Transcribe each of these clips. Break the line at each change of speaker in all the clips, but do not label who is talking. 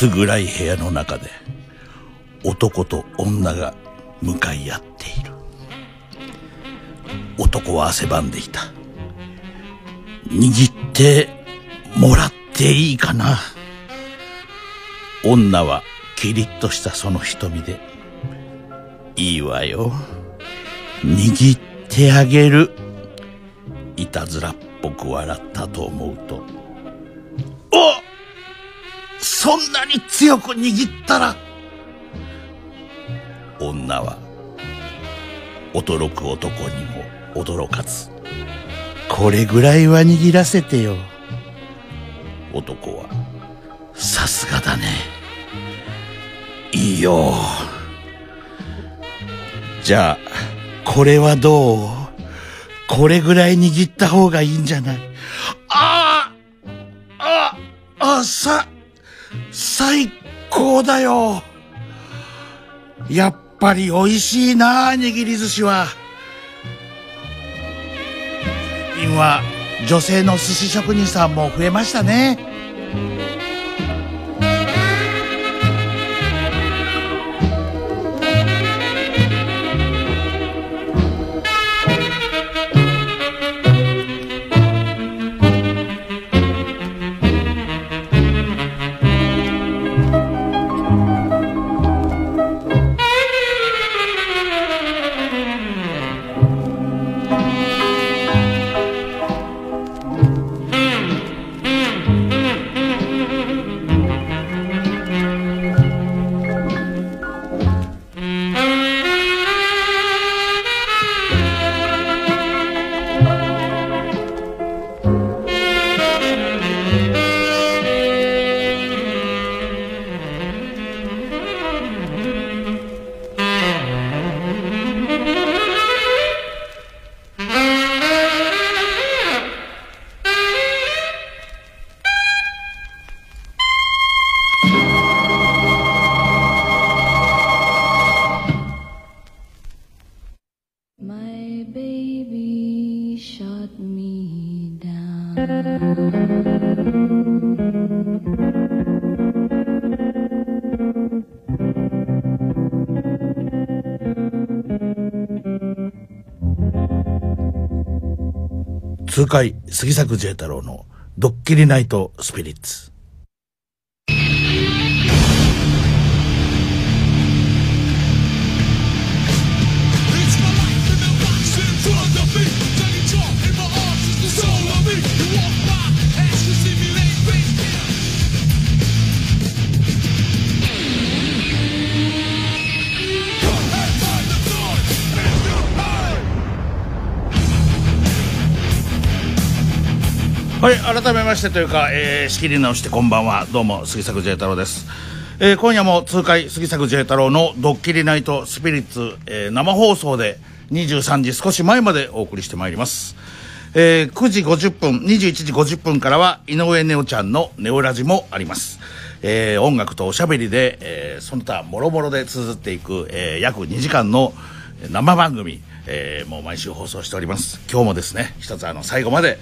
薄暗い部屋の中で男と女が向かい合っている。男は汗ばんでいた。握ってもらっていいかな。女はキリッとしたその瞳でいいわよ。握ってあげる。いたずらっぽく笑ったと思うとそんなに強く握ったら女は驚く男にも驚かずこれぐらいは握らせてよ。男はさすがだね。いいよ。じゃあこれはどう？これぐらい握った方がいいんじゃない？ああああさ最高だよ。やっぱり美味しいな握り寿司は。最近は女性の寿司職人さんも増えましたね。回杉作 J 太郎のドッキリナイトスピリッツ。はい改めましてというか、えー、仕切り直してこんばんは。どうも杉作 J 太郎です、えー、今夜も痛快杉作 J 太郎のドッキリナイトスピリッツ、えー、生放送で23時少し前までお送りしてまいります。えー、9時50分21時50分からは井上ネオちゃんのネオラジもあります。えー、音楽とおしゃべりで、えー、その他もろもろで綴っていく、えー、約2時間の生番組、えー、もう毎週放送しております。今日もですね一つあの最後まで、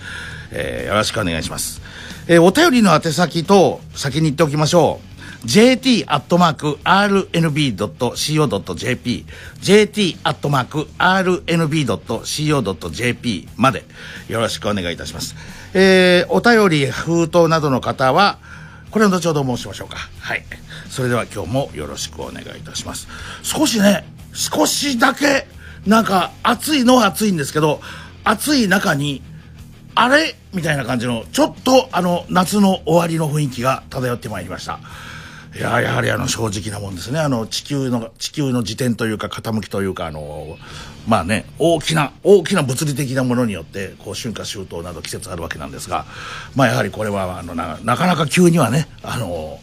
えー、よろしくお願いします、えー、お便りの宛先と先に言っておきましょう jt.rnb.co.jp jt.rnb.co.jp までよろしくお願いいたします。えー、お便り、封筒などの方は、これは後ほど申しましょうか。はい。それでは今日もよろしくお願いいたします。少しね、少しだけ、なんか暑いのは暑いんですけど、暑い中に、あれ？みたいな感じの、ちょっとあの、夏の終わりの雰囲気が漂ってまいりました。いややはりあの正直なもんですねあの地球の地球の自転というか傾きというかあのまあね大きな大きな物理的なものによってこう春夏秋冬など季節あるわけなんですがまあやはりこれはあのなかなか急にはねあの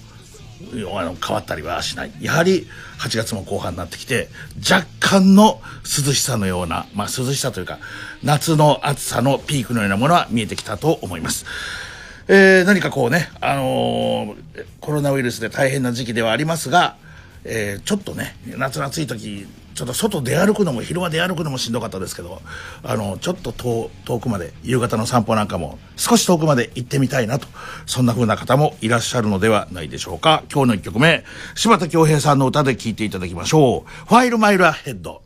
あの変わったりはしないやはり8月も後半になってきて若干の涼しさのような、まあ、涼しさというか夏の暑さのピークのようなものは見えてきたと思います。えー、何かこうね、あのー、コロナウイルスで大変な時期ではありますが、えー、ちょっとね、夏の暑い時、ちょっと外出歩くのも昼間出歩くのもしんどかったですけどあのちょっと遠くまで夕方の散歩なんかも少し遠くまで行ってみたいなとそんな風な方もいらっしゃるのではないでしょうか。今日の1曲目柴田恭平さんの歌で聴いていただきましょう「ファイルマイルアヘッド」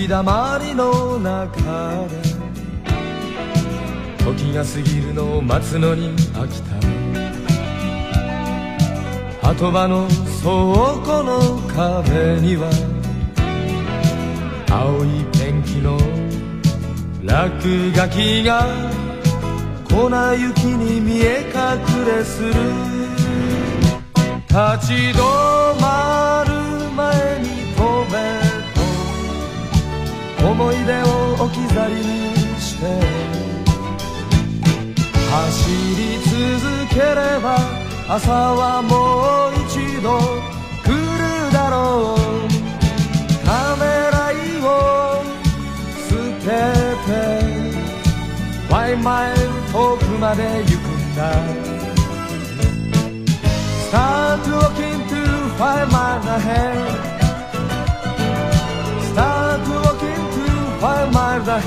日だまりの中で時が過ぎるのを待つのに飽きた。鳩場の倉庫の壁には青いペンキの落書きが粉雪に見え隠れする立ち止まる前に飛べ。思い出を置き去りにして。走り続ければ朝はもう一度来るだろう。ためらいを捨ててワイマイ遠くまで行くんだ。Start walking to find my ahead ど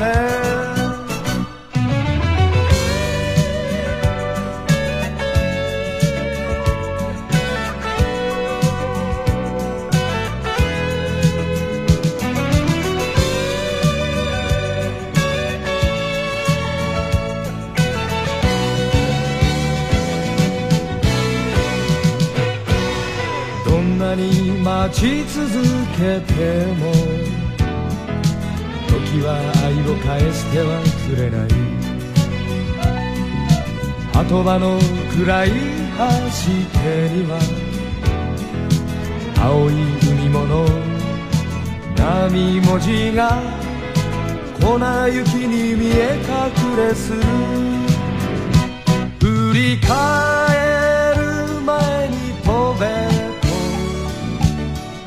んなに待ち続けても時は愛を返してはくれない。鳩場の暗い橋手には青い海物波文字が粉雪に見え隠れする。振り返る前に飛べと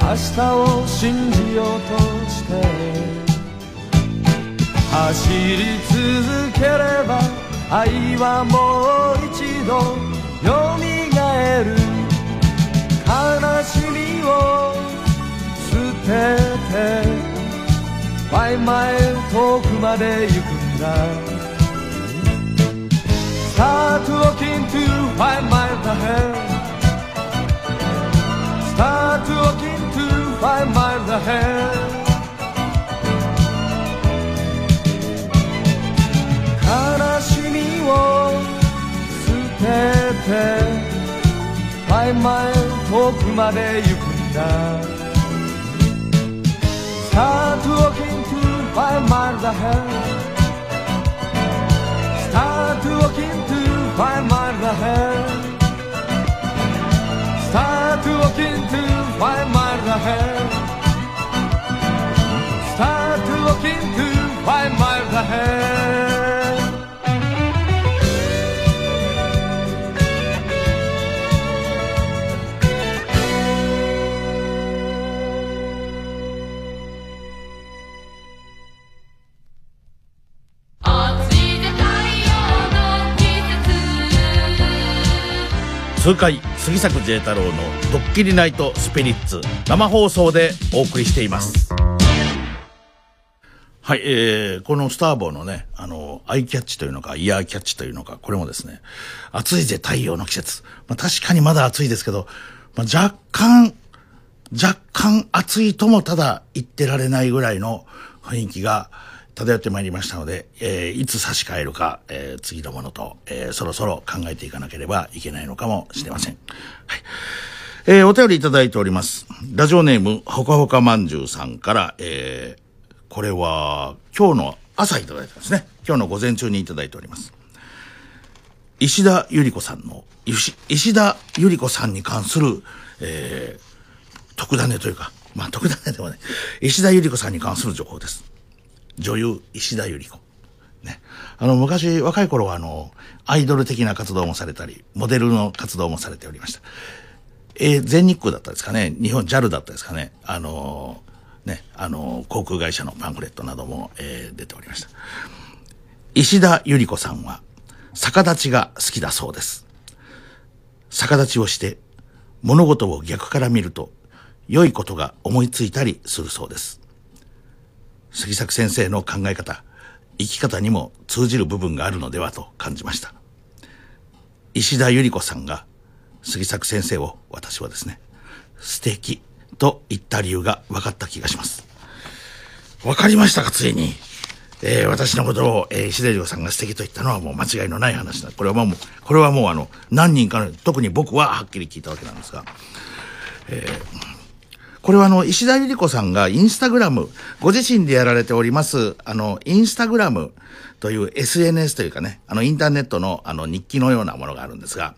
明日を信じようとして走り続ければ愛はもう一度よみがえる悲しみを捨ててマイマイ遠くまで行くんだ Start walking to five miles ahead Start walking to five miles ahead 捨てて Five miles 遠くまで行くんだ Start walking to five miles ahead Start walking to five miles ahead Start walking to five miles ahead Start walking to five
痛快杉作 J 太郎の「ドッキリナイトスピリッツ」生放送でお送りしていますはい、えー、このスターボーのね、あの、アイキャッチというのか、イヤーキャッチというのか、これもですね、暑いぜ太陽の季節。まあ確かにまだ暑いですけど、まあ若干、若干暑いともただ言ってられないぐらいの雰囲気が漂ってまいりましたので、えーいつ差し替えるか、えー次のものと、えーそろそろ考えていかなければいけないのかもしれません。はい。えーお便りいただいております。ラジオネーム、ほかほかまんじゅうさんから、えーこれは今日の朝いただいたんですね。今日の午前中にいただいております。石田ゆり子さんの、石田ゆり子さんに関する、えー特ダネというか、まあ特ダネでもね、石田ゆり子さんに関する情報です。女優、石田ゆり子。ね。あの、昔、若い頃は、あの、アイドル的な活動もされたり、モデルの活動もされておりました。えー全日空だったですかね、日本 JAL だったですかね、あのーね、あのー航空会社のパンフレットなども、えー出ておりました。石田ゆり子さんは、逆立ちが好きだそうです。逆立ちをして、物事を逆から見ると、良いことが思いついたりするそうです。杉作先生の考え方、生き方にも通じる部分があるのではと感じました。石田ゆり子さんが杉作先生を私はですね、素敵と言った理由が分かった気がします。分かりましたか、ついに。えー私のことを、えー石田ゆり子さんが素敵と言ったのはもう間違いのない話だ。これはもう、これはもうあの、何人かの、特に僕ははっきり聞いたわけなんですが、えこれはあの、石田ゆり子さんがインスタグラム、ご自身でやられております、あの、インスタグラムという SNS というかね、あの、インターネットのあの、日記のようなものがあるんですが、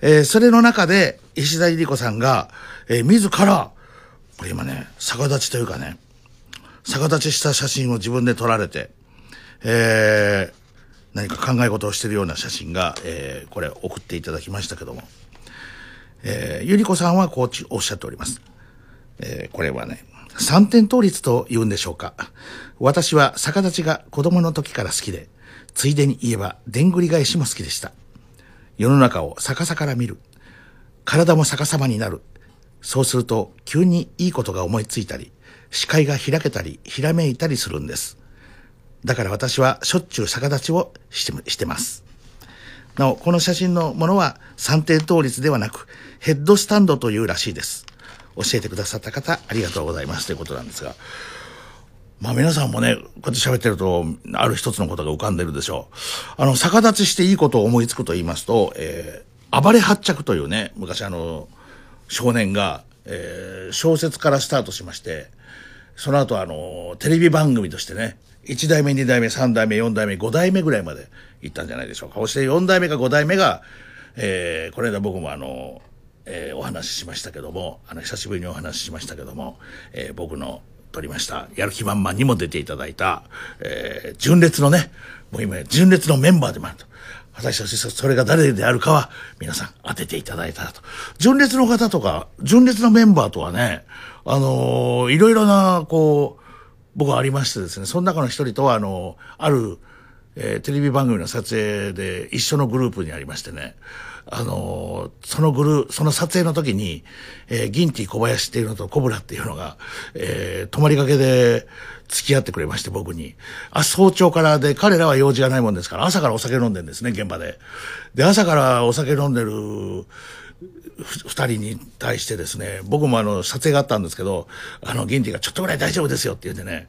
えーそれの中で、石田ゆり子さんが、えー自ら、これ今ね、逆立ちというかね、逆立ちした写真を自分で撮られて、えー何か考え事をしているような写真が、えーこれ送っていただきましたけども、えーゆり子さんはこうおっしゃっております。えーこれはね、三点倒立と言うんでしょうか。私は逆立ちが子供の時から好きで、ついでに言えば、でんぐり返しも好きでした。世の中を逆さから見る。体も逆さまになる。そうすると、急にいいことが思いついたり、視界が開けたり、ひらめいたりするんです。だから私はしょっちゅう逆立ちをしてしてます。なお、この写真のものは三点倒立ではなく、ヘッドスタンドというらしいです。教えてくださった方、ありがとうございますということなんですが。まあ皆さんもね、こうやって喋ってると、ある一つのことが浮かんでるでしょう。あの、逆立ちしていいことを思いつくと言いますと、えー、暴れ発着というね、昔あの、少年が、えー小説からスタートしまして、その後あの、テレビ番組としてね、1代目、2代目、3代目、4代目、5代目ぐらいまで行ったんじゃないでしょうか。そして4代目か5代目が、えーこの間僕もあの、えーお話ししましたけども、あの、久しぶりにお話ししましたけども、えー僕の撮りました、やる気満々にも出ていただいた、えー純烈のね、もう今、純烈のメンバーでもあると。果たしてそれが誰であるかは皆さん当てていただいたらと。純烈の方とか、純烈のメンバーとはね、あのーいろいろな、こう、僕はありましてですね、その中の一人とは、あのある、えーテレビ番組の撮影で一緒のグループにありましてね、あのーそのグルーその撮影の時に、えーギンティ小林っていうのとコブラっていうのが、えー泊まりがけで付き合ってくれまして、僕に。あ、早朝からで、彼らは用事がないもんですから、朝からお酒飲んでるんですね、現場で。で、朝からお酒飲んでる、二人に対してですね、僕もあの、撮影があったんですけど、あの、ギンティがちょっとぐらい大丈夫ですよって言ってね、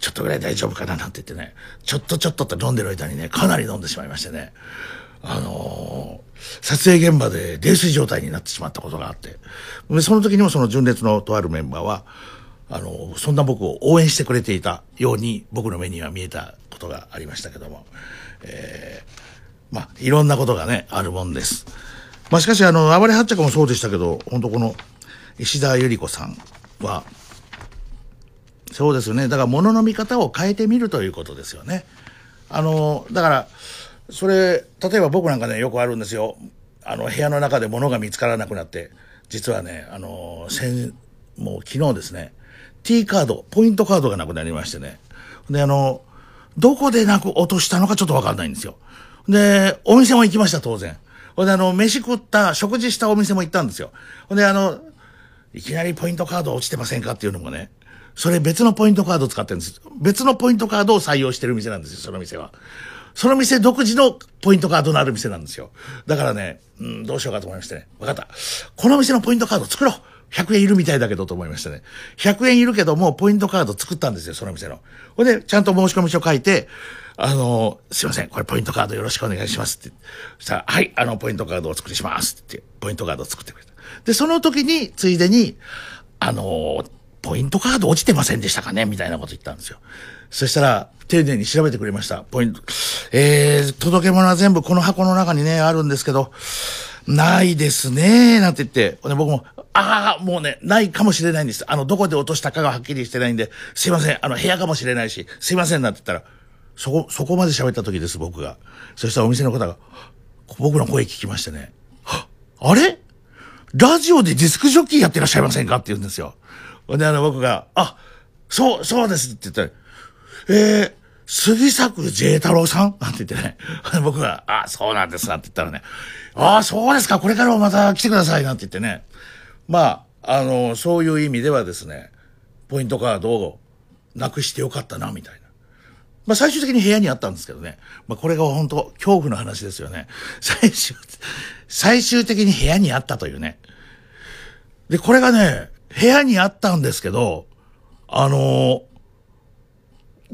ちょっとぐらい大丈夫かななんて言ってね、ちょっとちょっとって飲んでる間にね、かなり飲んでしまいましてね、あのー撮影現場で泥酔状態になってしまったことがあって、その時にもその純烈のとあるメンバーは、あのそんな僕を応援してくれていたように僕の目には見えたことがありましたけども、えーまあ、いろんなことがね、あるもんです。まあ、しかし、あの、暴れ発着もそうでしたけど、本当この、石田ゆり子さんは、そうですよね。だから、物の見方を変えてみるということですよね。あの、だから、それ、例えば僕なんかね、よくあるんですよ。あの、部屋の中で物が見つからなくなって、実はね、あの、先、もう昨日ですね、T カード、ポイントカードがなくなりましてね。で、あの、どこでなく落としたのかちょっとわかんないんですよ。で、お店も行きました、当然。ほんで、あの、飯食った、食事したお店も行ったんですよ。ほんで、あの、いきなりポイントカード落ちてませんかっていうのもね、それ別のポイントカード使ってるんです。別のポイントカードを採用してる店なんですよ、その店は。その店独自のポイントカードのある店なんですよ。だからね、うん、どうしようかと思いましてね。わかった。この店のポイントカード作ろう !100 円いるみたいだけどと思いましてね。100円いるけども、ポイントカード作ったんですよ、その店の。ほんで、ちゃんと申し込み書書いて、あの、すいません、これポイントカードよろしくお願いしますって。そしたら、はい、あの、ポイントカードを作りしますってって、ポイントカードを作ってくれた。で、その時に、ついでに、あの、ポイントカード落ちてませんでしたかねみたいなこと言ったんですよ。そしたら、丁寧に調べてくれました。ポイント。えー、届け物は全部この箱の中にね、あるんですけど、ないですね、なんて言って、で僕も、ああ、もうね、ないかもしれないんです。あの、どこで落としたかがはっきりしてないんで、すいません、あの、部屋かもしれないし、すいません、なんて言ったら、そこ、そこまで喋った時です、僕が。そしたらお店の方が、僕の声聞きましてね、あれ？ラジオでディスクジョッキーやってらっしゃいませんか？って言うんですよ。で、あの、僕が、あ、そう、そうですって言ったら、えー、杉作 J 太郎さん？なんて言ってね、僕が、あ、そうなんですなんて言ったらね、ああ、そうですか、これからもまた来てくださいなんて言ってね、まあ、あの、そういう意味ではですね、ポイントカードをなくしてよかったな、みたいな。まあ最終的に部屋にあったんですけどね。まあこれが本当恐怖の話ですよね。最終、最終的に部屋にあったというね。で、これがね、部屋にあったんですけど、あの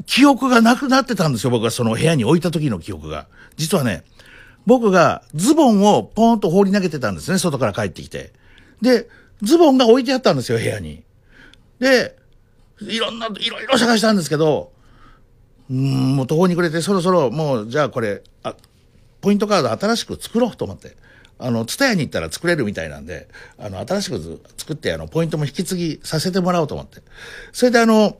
記憶がなくなってたんですよ、僕はその部屋に置いた時の記憶が。実はね、僕がズボンをポーンと放り投げてたんですね、外から帰ってきて。で、ズボンが置いてあったんですよ、部屋に。で、いろんな、いろいろ探したんですけど、うん、もう途方に暮れて、そろそろもう、じゃあこれ、あ、ポイントカード新しく作ろうと思って。あの、ツタヤに行ったら作れるみたいなんで、あの、新しく作って、あの、ポイントも引き継ぎさせてもらおうと思って。それであの、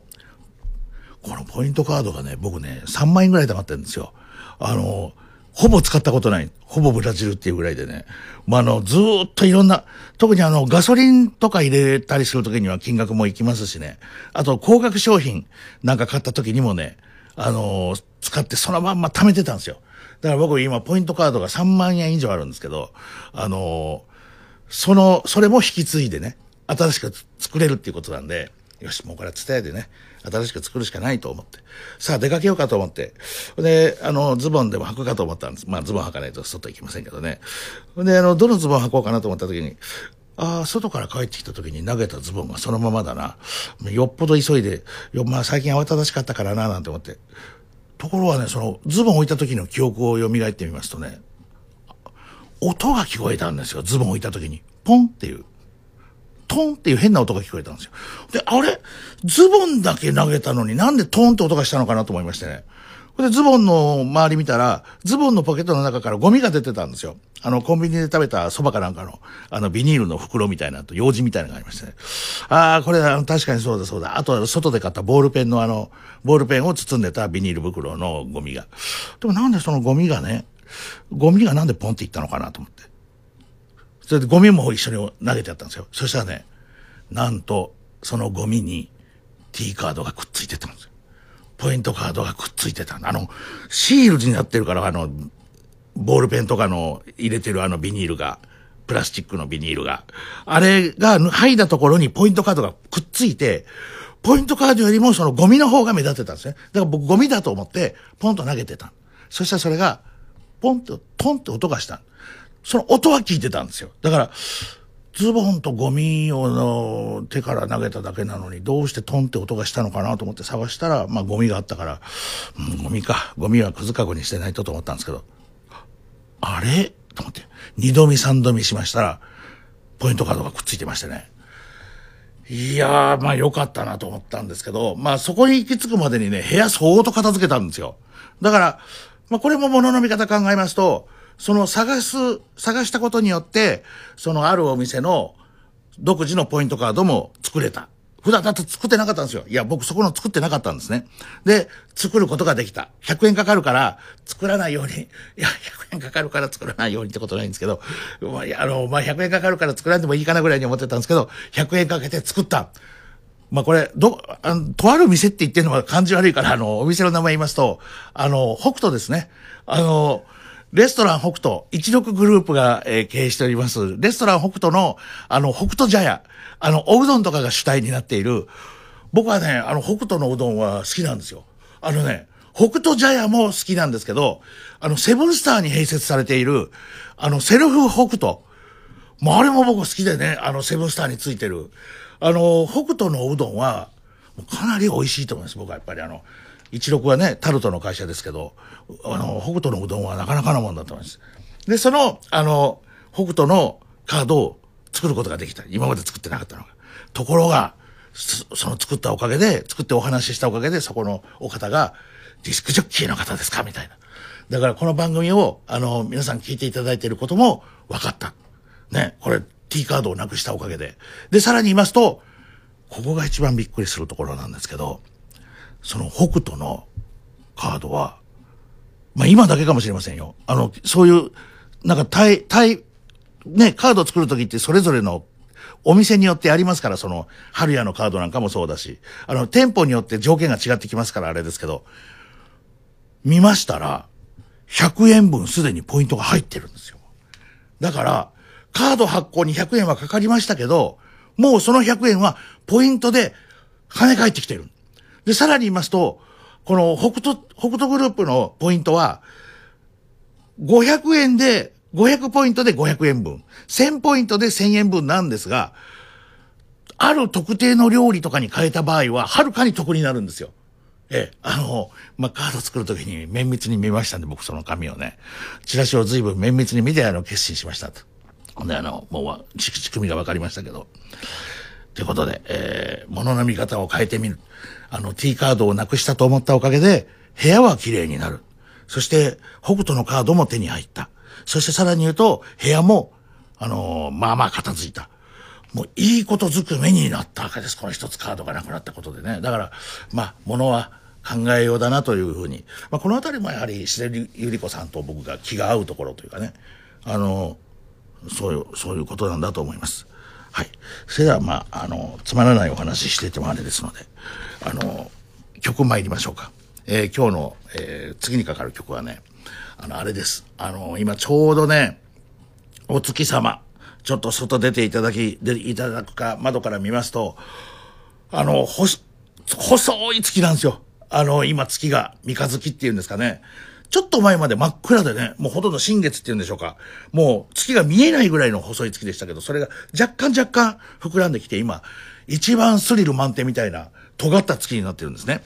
このポイントカードがね、僕ね、3万円ぐらい溜まってるんですよ。あの、ほぼ使ったことない。ほぼブラジルっていうぐらいでね。まあ、あの、ずっといろんな、特にあの、ガソリンとか入れたりするときには金額もいきますしね。あと、高額商品なんか買ったときにもね、あの、使ってそのまんま貯めてたんですよ。だから僕今、ポイントカードが3万円以上あるんですけど、あの、その、それも引き継いでね、新しく作れるっていうことなんで、よし、もうこれは伝えてね、新しく作るしかないと思って。さあ、出かけようかと思って。で、あの、ズボンでも履くかと思ったんです。まあ、ズボン履かないと外行きませんけどね。で、あの、どのズボン履こうかなと思った時に、ああ、外から帰ってきた時に投げたズボンがそのままだな。よっぽど急いで、よまあ最近慌ただしかったからな、なんて思って。ところがね、その、ズボン置いた時の記憶を蘇ってみますとね、音が聞こえたんですよ、ズボン置いた時に。ポンっていう。トンっていう変な音が聞こえたんですよ。で、あれ？ズボンだけ投げたのになんでトンって音がしたのかなと思いましてね。で、ズボンの周り見たら、ズボンのポケットの中からゴミが出てたんですよ。あの、コンビニで食べた蕎麦かなんかの、あの、ビニールの袋みたいなと、用紙みたいなのがありましてね。ああ、これあの確かにそうだそうだ。あと外で買ったボールペンのあの、ボールペンを包んでたビニール袋のゴミが。でもなんでそのゴミがね、ゴミがなんでポンっていったのかなと思って。それでゴミも一緒に投げてやったんですよ。そしたらね、なんと、そのゴミに T カードがくっついてたんですよ。ポイントカードがくっついてた。あの、シールになってるから、あの、ボールペンとかの入れてるあのビニールが、プラスチックのビニールが、あれが剥いだところにポイントカードがくっついて、ポイントカードよりもそのゴミの方が目立ってたんですね。だから僕ゴミだと思って、ポンと投げてた。そしたらそれが、ポンと、トンって音がした。その音は聞いてたんですよ。だから、ズボンとゴミをの手から投げただけなのに、どうしてトンって音がしたのかなと思って探したら、まあゴミがあったから、うん、ゴミか。ゴミはくずかごにしてないとと思ったんですけど、あれ？と思って、二度見三度見しましたら、ポイントカードがくっついてましてね。いやー、まあ良かったなと思ったんですけど、まあそこに行き着くまでにね、部屋相当片付けたんですよ。だから、まあこれも物の見方考えますと、その探す、探したことによって、そのあるお店の独自のポイントカードも作れた。普段だって作ってなかったんですよ。いや、僕そこの作ってなかったんですね。で、作ることができた。100円かかるから、作らないように。いや、100円かかるから作らないようにってことないんですけど、まあ、いやあの、まあ、100円かかるから作らんでもいいかなぐらいに思ってたんですけど、100円かけて作った。まあこれ、ど、あの、とある店って言ってるのは感じ悪いから、あの、お店の名前言いますと、あの、北斗ですね。あの、レストラン北斗、一六グループが、えー経営しております、レストラン北斗の、あの、北斗茶屋、あの、おうどんとかが主体になっている、僕はね、あの、北斗のうどんは好きなんですよ。あのね、北斗茶屋も好きなんですけど、あの、セブンスターに併設されている、あの、セルフ北斗。もうあれも僕好きでね、あの、セブンスターについてる。あの、北斗のうどんは、かなり美味しいと思います、僕はやっぱりあの、一六はね、タルトの会社ですけど、あの、北斗のうどんはなかなかのもんだと思います。で、その、あの、北斗のカードを作ることができた。今まで作ってなかったのが。ところが、その作ったおかげで、作ってお話ししたおかげで、そこのお方が、ディスクジョッキーの方ですかみたいな。だからこの番組を、あの、皆さん聞いていただいていることも分かった。ね、これ T カードをなくしたおかげで。で、さらに言いますと、ここが一番びっくりするところなんですけど、その北斗のカードは、まあ今だけかもしれませんよ。あの、そういう、なんか対、対、ね、カード作るときってそれぞれのお店によってありますから、その、春屋のカードなんかもそうだし、あの、店舗によって条件が違ってきますからあれですけど、見ましたら、100円分すでにポイントが入ってるんですよ。だから、カード発行に100円はかかりましたけど、もうその100円はポイントで跳ね返ってきてる。で、さらに言いますと、この北斗、北斗グループのポイントは、500円で、500ポイントで500円分、1000ポイントで1000円分なんですが、ある特定の料理とかに変えた場合は、はるかに得になるんですよ。ええ、あの、まあ、カード作るときに綿密に見ましたんで、僕その紙をね、チラシを随分綿密に見て、あの、決心しましたと。ほんで、あの、もう、仕組みが分かりましたけど。ということで、えー、物の見方を変えてみる。あの、T カードをなくしたと思ったおかげで、部屋は綺麗になる。そして、北斗のカードも手に入った。そしてさらに言うと、部屋も、あのーまあまあ片付いた。もういいことずく目になったわけです。この一つカードがなくなったことでね。だから、まあ、ものは考えようだなというふうに。まあ、このあたりもやはり、自然ゆり子さんと僕が気が合うところというかね。あの、そういう、そういうことなんだと思います。はい。それでは、まあ、あの、つまらないお話ししててもあれですので、あの、曲参りましょうか。えー今日の、えー次にかかる曲はね、あの、あれです。あの、今ちょうどね、お月様、ちょっと外出ていただき、でいただくか、窓から見ますと、あの、ほ、細い月なんですよ。あの、今月が三日月っていうんですかね。ちょっと前まで真っ暗でね、もうほとんど新月っていうんでしょうか。もう月が見えないぐらいの細い月でしたけど、それが若干若干膨らんできて、今、一番スリル満点みたいな尖った月になってるんですね。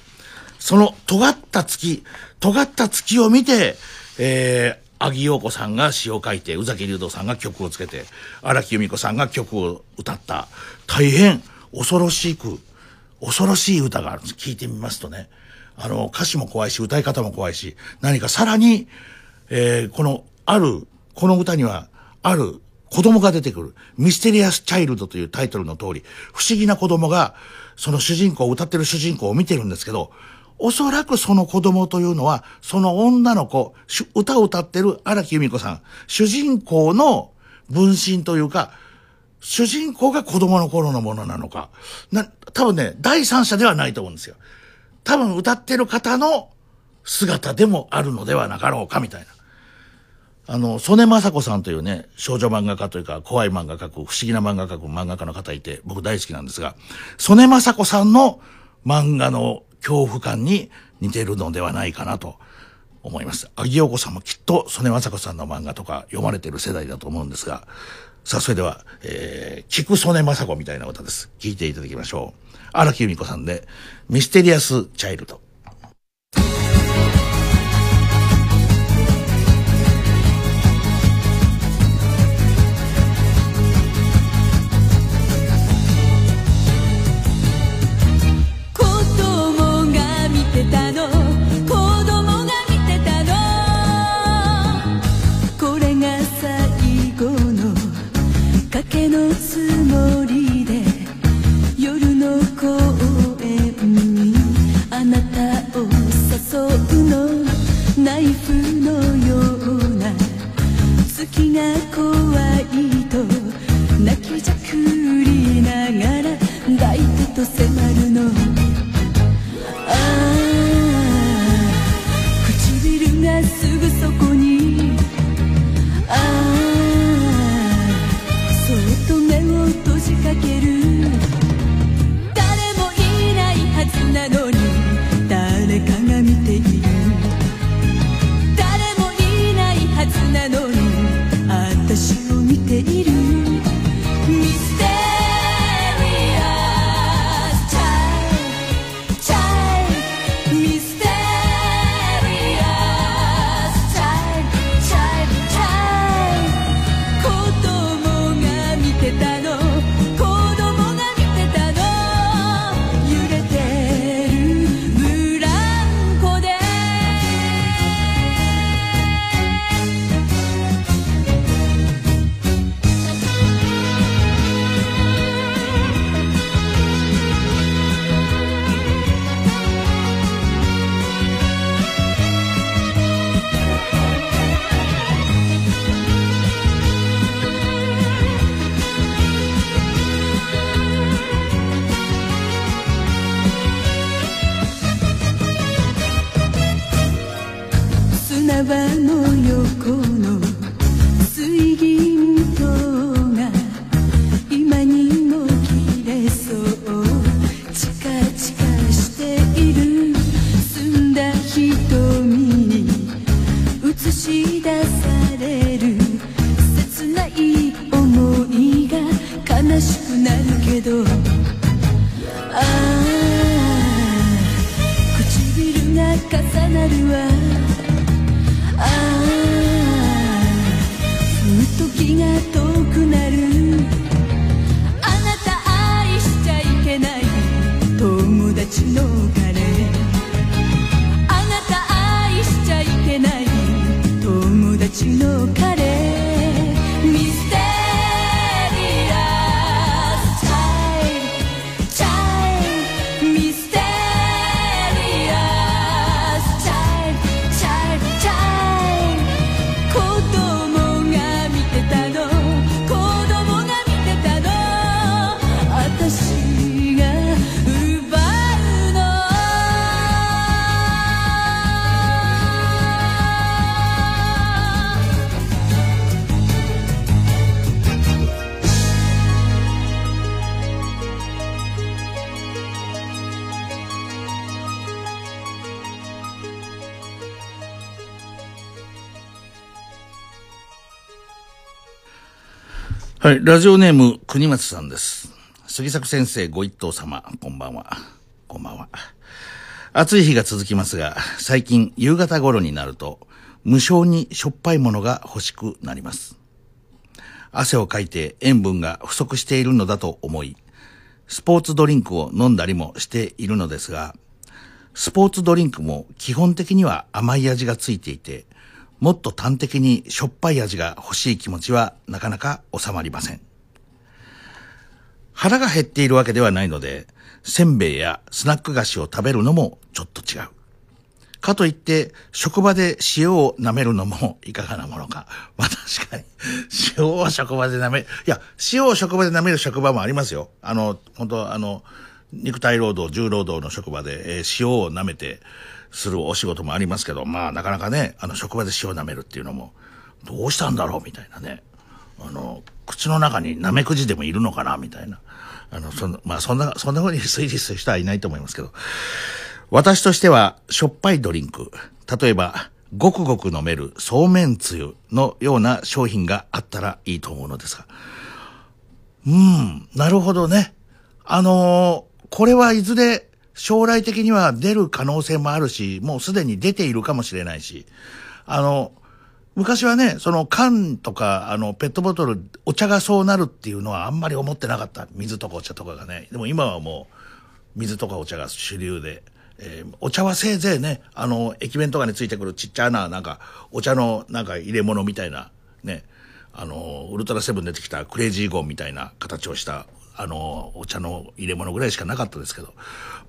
その尖った月、尖った月を見て、えー、アギヨコさんが詩を書いて、宇崎竜道さんが曲をつけて、荒木由美子さんが曲を歌った、大変恐ろしく、恐ろしい歌があるんです。聞いてみますとね、あの、歌詞も怖いし、歌い方も怖いし、何かさらに、えーこの、ある、この歌には、ある子供が出てくる。ミステリアス・チャイルドというタイトルの通り、不思議な子供が、その主人公、歌ってる主人公を見てるんですけど、おそらくその子供というのは、その女の子、歌を歌ってる荒木由美子さん、主人公の分身というか、主人公が子供の頃のものなのか。な、多分ね、第三者ではないと思うんですよ。多分歌ってる方の姿でもあるのではなかろうか、みたいな。あの、曽根雅子さんというね、少女漫画家というか、怖い漫画描く、不思議な漫画描く漫画家の方いて、僕大好きなんですが、曽根雅子さんの漫画の恐怖感に似てるのではないかなと思います。アギヨーコさんもきっと曽根雅子さんの漫画とか読まれてる世代だと思うんですが、さあ、それでは、えー、聞く曽根雅子みたいな歌です。聞いていただきましょう。荒木由美子さんで、ミステリアス・チャイルド。
はい、ラ
ジオネーム、国松さんです。杉作先生ご一等様、こんばんは。こんばんは。暑い日が続きますが、最近夕方頃になると、無性にしょっぱいものが欲しくなります。汗をかいて塩分が不足しているのだと思い、スポーツドリンクを飲んだりもしているのですが、スポーツドリンクも基本的には甘い味がついていて、もっと端的にしょっぱい味が欲しい気持ちはなかなか収まりません。腹が減っているわけではないので、せんべいやスナック菓子を食べるのもちょっと違う。かといって、職場で塩を舐めるのもいかがなものか。まあ確かに、塩を職場で舐め。いや、塩を職場で舐める職場もありますよ。あの、本当あの、肉体労働、重労働の職場で、えー塩を舐めてするお仕事もありますけど、まあなかなかね、あの、職場で塩舐めるっていうのも、どうしたんだろうみたいなね。あの、口の中にナメクジでもいるのかなみたいな。あの、その、まあそんな、そんな風に 推理する人はいないと思いますけど。私としては、しょっぱいドリンク、例えば、ごくごく飲めるそうめんつゆのような商品があったらいいと思うのですが。うん、なるほどね。あのーこれはいずれ将来的には出る可能性もあるし、もうすでに出ているかもしれないし、あの、昔はね、その缶とか、あの、ペットボトル、お茶がそうなるっていうのはあんまり思ってなかった。水とかお茶とかがね。でも今はもう、水とかお茶が主流で、えーお茶はせいぜいね、あの、駅弁とかについてくるちっちゃな、なんか、お茶の、なんか入れ物みたいな、ね、あの、ウルトラセブン出てきたクレイジーゴンみたいな形をした、あの、お茶の入れ物ぐらいしかなかったですけど、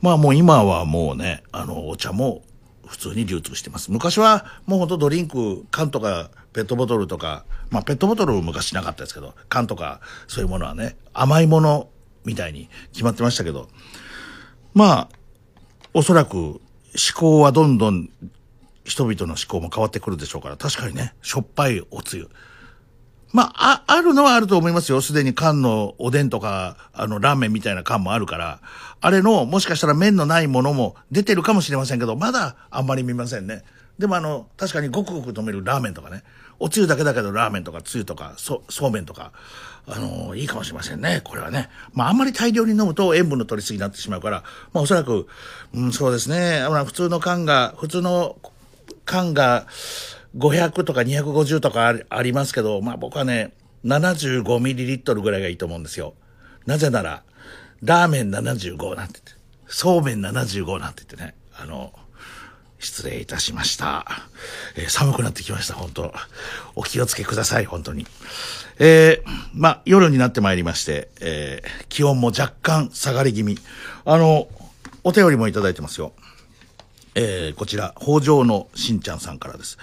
まあもう今はもうね、あの、お茶も普通に流通してます。昔はもうほんとドリンク、缶とかペットボトルとか、まあペットボトル昔なかったですけど、缶とかそういうものはね、甘いものみたいに決まってましたけど、まあ、おそらく思考はどんどん人々の思考も変わってくるでしょうから、確かにね、しょっぱいおつゆ。まあ、あ、あるのはあると思いますよ。すでに缶のおでんとか、あの、ラーメンみたいな缶もあるから、あれの、もしかしたら麺のないものも出てるかもしれませんけど、まだあんまり見ませんね。でもあの、確かにごくごく飲めるラーメンとかね、おつゆだけだけどラーメンとかつゆとか、そ、そうめんとか、あの、いいかもしれませんね。これはね。まあ、あんまり大量に飲むと塩分の取りすぎになってしまうから、まあ、おそらく、うん、そうですね。あ、普通の缶が、普通の缶が500とか250とかありますけど、まあ僕はね、75ミリリットルぐらいがいいと思うんですよ。なぜなら、ラーメン75なんて言って、そうめん75なんて言ってね、あの、失礼いたしました。えー寒くなってきました、本当お気をつけください、本当に。えーまあ、夜になってまいりまして、えー気温も若干下がり気味。あの、お便りもいただいてますよ。えーこちら、北条のしんちゃんさんからです。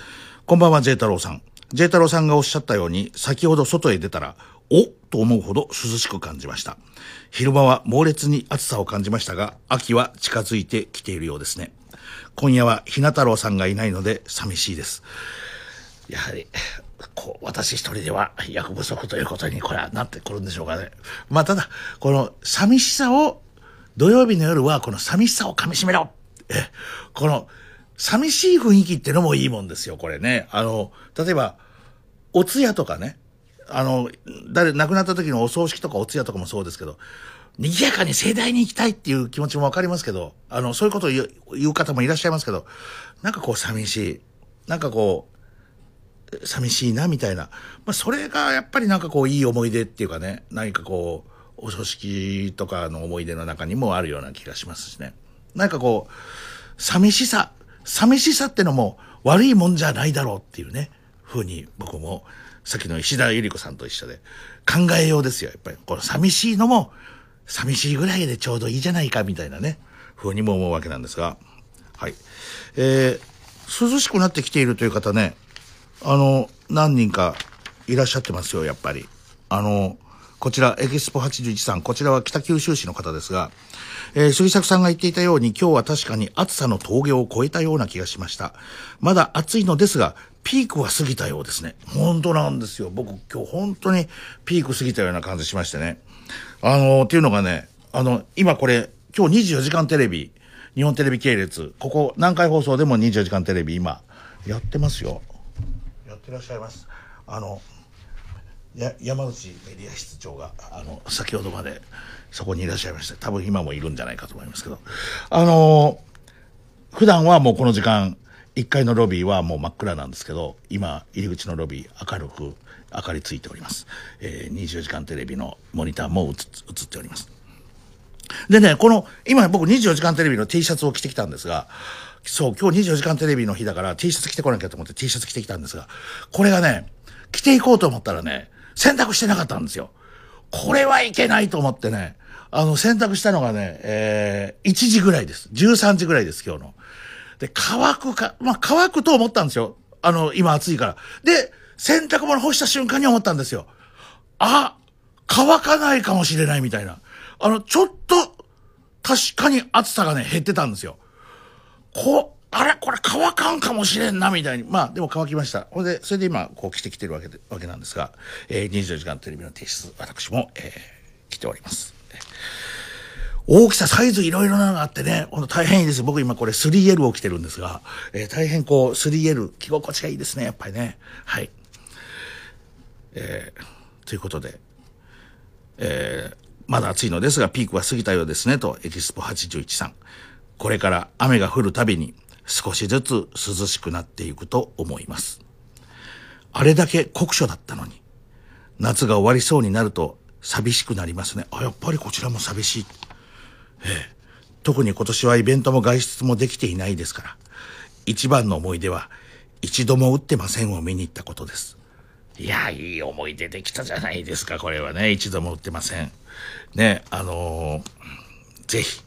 こんばんは、ジェイ太郎さん。ジェイ太郎さんがおっしゃったように、先ほど外へ出たら、おと思うほど涼しく感じました。昼間は猛烈に暑さを感じましたが、秋は近づいてきているようですね。今夜はひな太郎さんがいないので寂しいです。やはり、こう、私一人では役不足ということにこれはなってくるんでしょうかね。まあ、ただ、この寂しさを、土曜日の夜はこの寂しさを噛み締めろえ、この、寂しい雰囲気ってのもいいもんですよ、これね。あの、例えば、お通夜とかね、あの、誰、亡くなった時のお葬式とかお通夜とかもそうですけど、賑やかに盛大に行きたいっていう気持ちもわかりますけど、あの、そういうことを言う方もいらっしゃいますけど、なんかこう寂しい。なんかこう、寂しいなみたいな。まあ、それがやっぱりなんかこういい思い出っていうかね、何かこう、お葬式とかの思い出の中にもあるような気がしますしね。なんかこう、寂しさ、寂しさってのも悪いもんじゃないだろうっていうね、ふうに僕も、さっきの石田ゆり子さんと一緒で考えようですよ。やっぱり、この寂しいのも、寂しいぐらいでちょうどいいじゃないかみたいなね、ふうにも思うわけなんですが、はい。えー、涼しくなってきているという方ね、あの、何人かいらっしゃってますよ、やっぱり。あの、こちら、エキスポ81さん、こちらは北九州市の方ですが、えー、杉作さんが言っていたように、今日は確かに暑さの峠を越えたような気がしました。まだ暑いのですが、ピークは過ぎたようですね。本当なんですよ。僕今日本当にピーク過ぎたような感じしましてね。あのー、っていうのがね、あの、今これ、今日24時間テレビ、日本テレビ系列、ここ南海放送でも24時間テレビ今、やってますよ。やってらっしゃいます。あの、や山内メディア室長があの先ほどまでそこにいらっしゃいまして多分今もいるんじゃないかと思いますけど。あの普段はもうこの時間1階のロビーはもう真っ暗なんですけど今入り口のロビー明るく明かりついております、えー、24時間テレビのモニターも映っております。でねこの今僕24時間テレビの T シャツを着てきたんですがそう今日24時間テレビの日だから T シャツ着てこなきゃと思って T シャツ着てきたんですがこれがね着ていこうと思ったらね洗濯してなかったんですよ。これはいけないと思ってね、あの、洗濯したのがね、えー、1時ぐらいです。13時ぐらいです、今日の。で、乾くか、まあ、乾くと思ったんですよ。あの、今暑いから。で、洗濯物干した瞬間に思ったんですよ。あ、乾かないかもしれないみたいな。あの、ちょっと、確かに暑さがね、減ってたんですよ。こうあれこれ乾かんかもしれんな、みたいに。まあ、でも乾きました。ほんで、それで今、こう着てきてるわけで、わけなんですが、えー、24時間テレビの提出、私も、えー、来ております。大きさ、サイズいろいろなのがあってね、ほんと大変いいです。僕今これ 3L を着てるんですが、えー、大変こう 3L、着心地がいいですね、やっぱりね。はい。えー、ということで、えー、まだ暑いのですが、ピークは過ぎたようですね、と、エキスポ81さん。これから雨が降るたびに、少しずつ涼しくなっていくと思います。あれだけ酷暑だったのに、夏が終わりそうになると寂しくなりますね。あ、やっぱりこちらも寂しい。ええ。特に今年はイベントも外出もできていないですから、一番の思い出は、一度も打ってませんを見に行ったことです。いや、いい思い出できたじゃないですか、これはね。一度も打ってません。ね、あのー、ぜひ、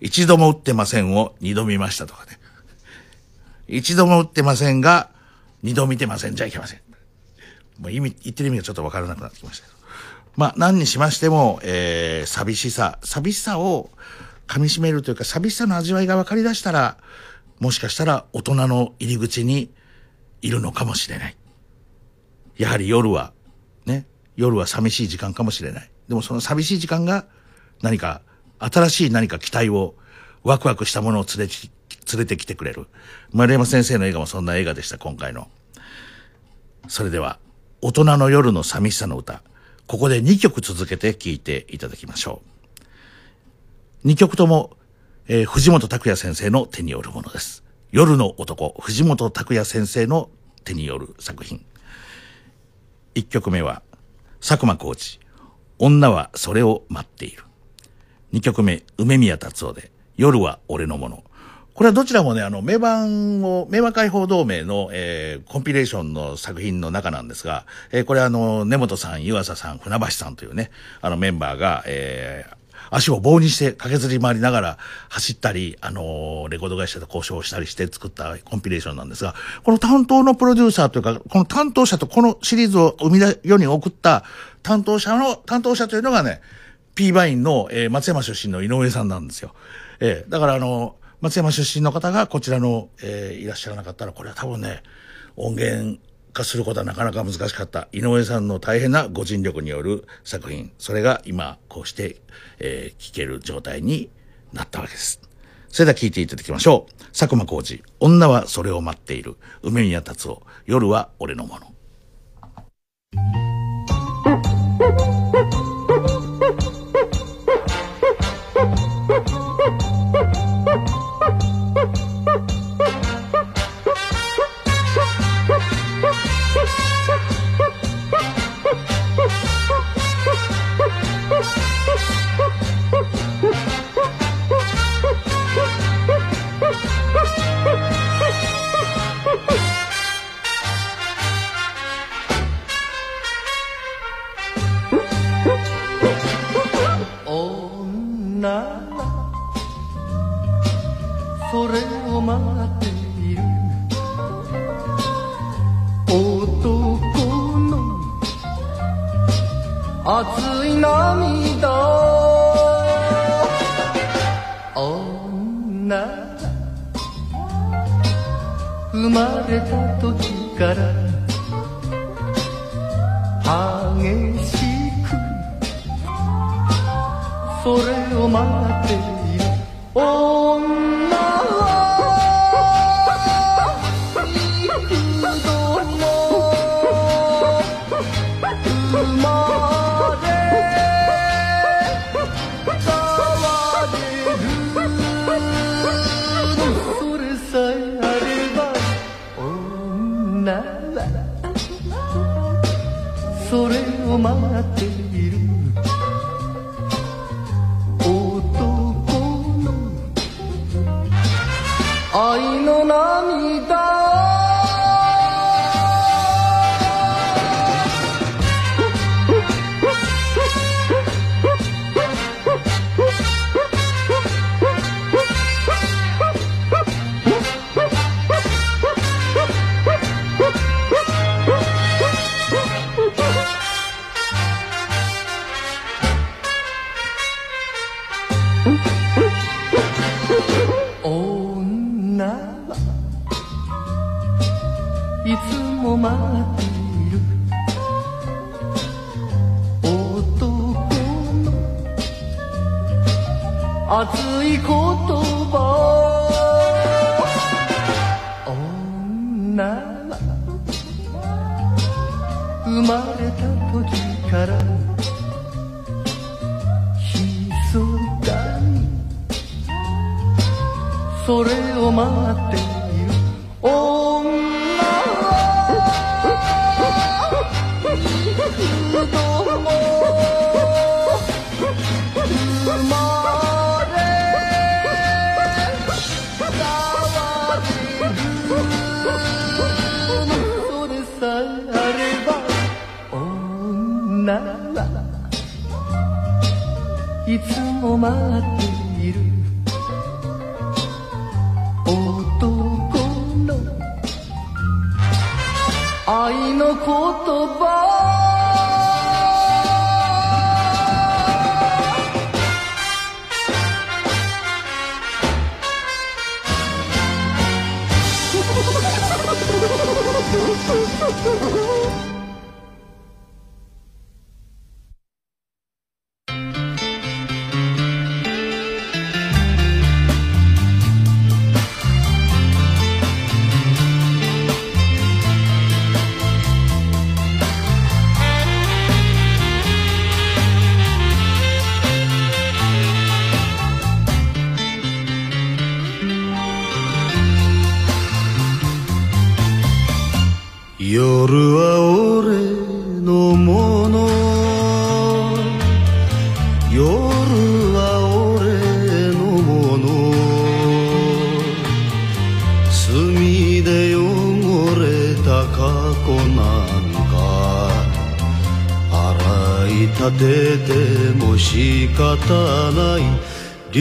一度も打ってませんを二度見ましたとかね。一度も打ってませんが、二度見てませんじゃいけません。もう意味、言ってる意味がちょっとわからなくなってきました。まあ、何にしましても、えー、寂しさ、寂しさを噛み締めるというか、寂しさの味わいが分かり出したら、もしかしたら大人の入り口にいるのかもしれない。やはり夜は、ね、夜は寂しい時間かもしれない。でもその寂しい時間が何か新しい何か期待を、ワクワクしたものを連れて、連れてきてくれる。丸山先生の映画もそんな映画でした、今回の。それでは、大人の夜の寂しさの歌。ここで2曲続けて聴いていただきましょう。2曲とも、えー、藤本拓也先生の手によるものです。夜の男、藤本拓也先生の手による作品。1曲目は、佐久間浩二、女はそれを待っている。2曲目、梅宮達夫で、夜は俺のもの。これはどちらもね、あの、名盤を、名和解放同盟の、えー、コンピレーションの作品の中なんですが、えー、これあの、根本さん、湯浅さん、船橋さんというね、あのメンバーが、えー、足を棒にして駆けずり回りながら走ったり、あのー、レコード会社と交渉したりして作ったコンピレーションなんですが、この担当のプロデューサーというか、この担当者とこのシリーズを生み出、世に送った担当者の、担当者というのがね、P バインの、えー、松山出身の井上さんなんですよ。えー、だからあの、松山出身の方がこちらの、えー、いらっしゃらなかったら、これは多分ね、音源化することはなかなか難しかった。井上さんの大変なご尽力による作品。それが今、こうして、えー、聴ける状態になったわけです。それでは聴いていただきましょう。佐久間浩二、女はそれを待っている。梅宮達夫、夜は俺のもの。
生まれた時から激しくそれを待っている fala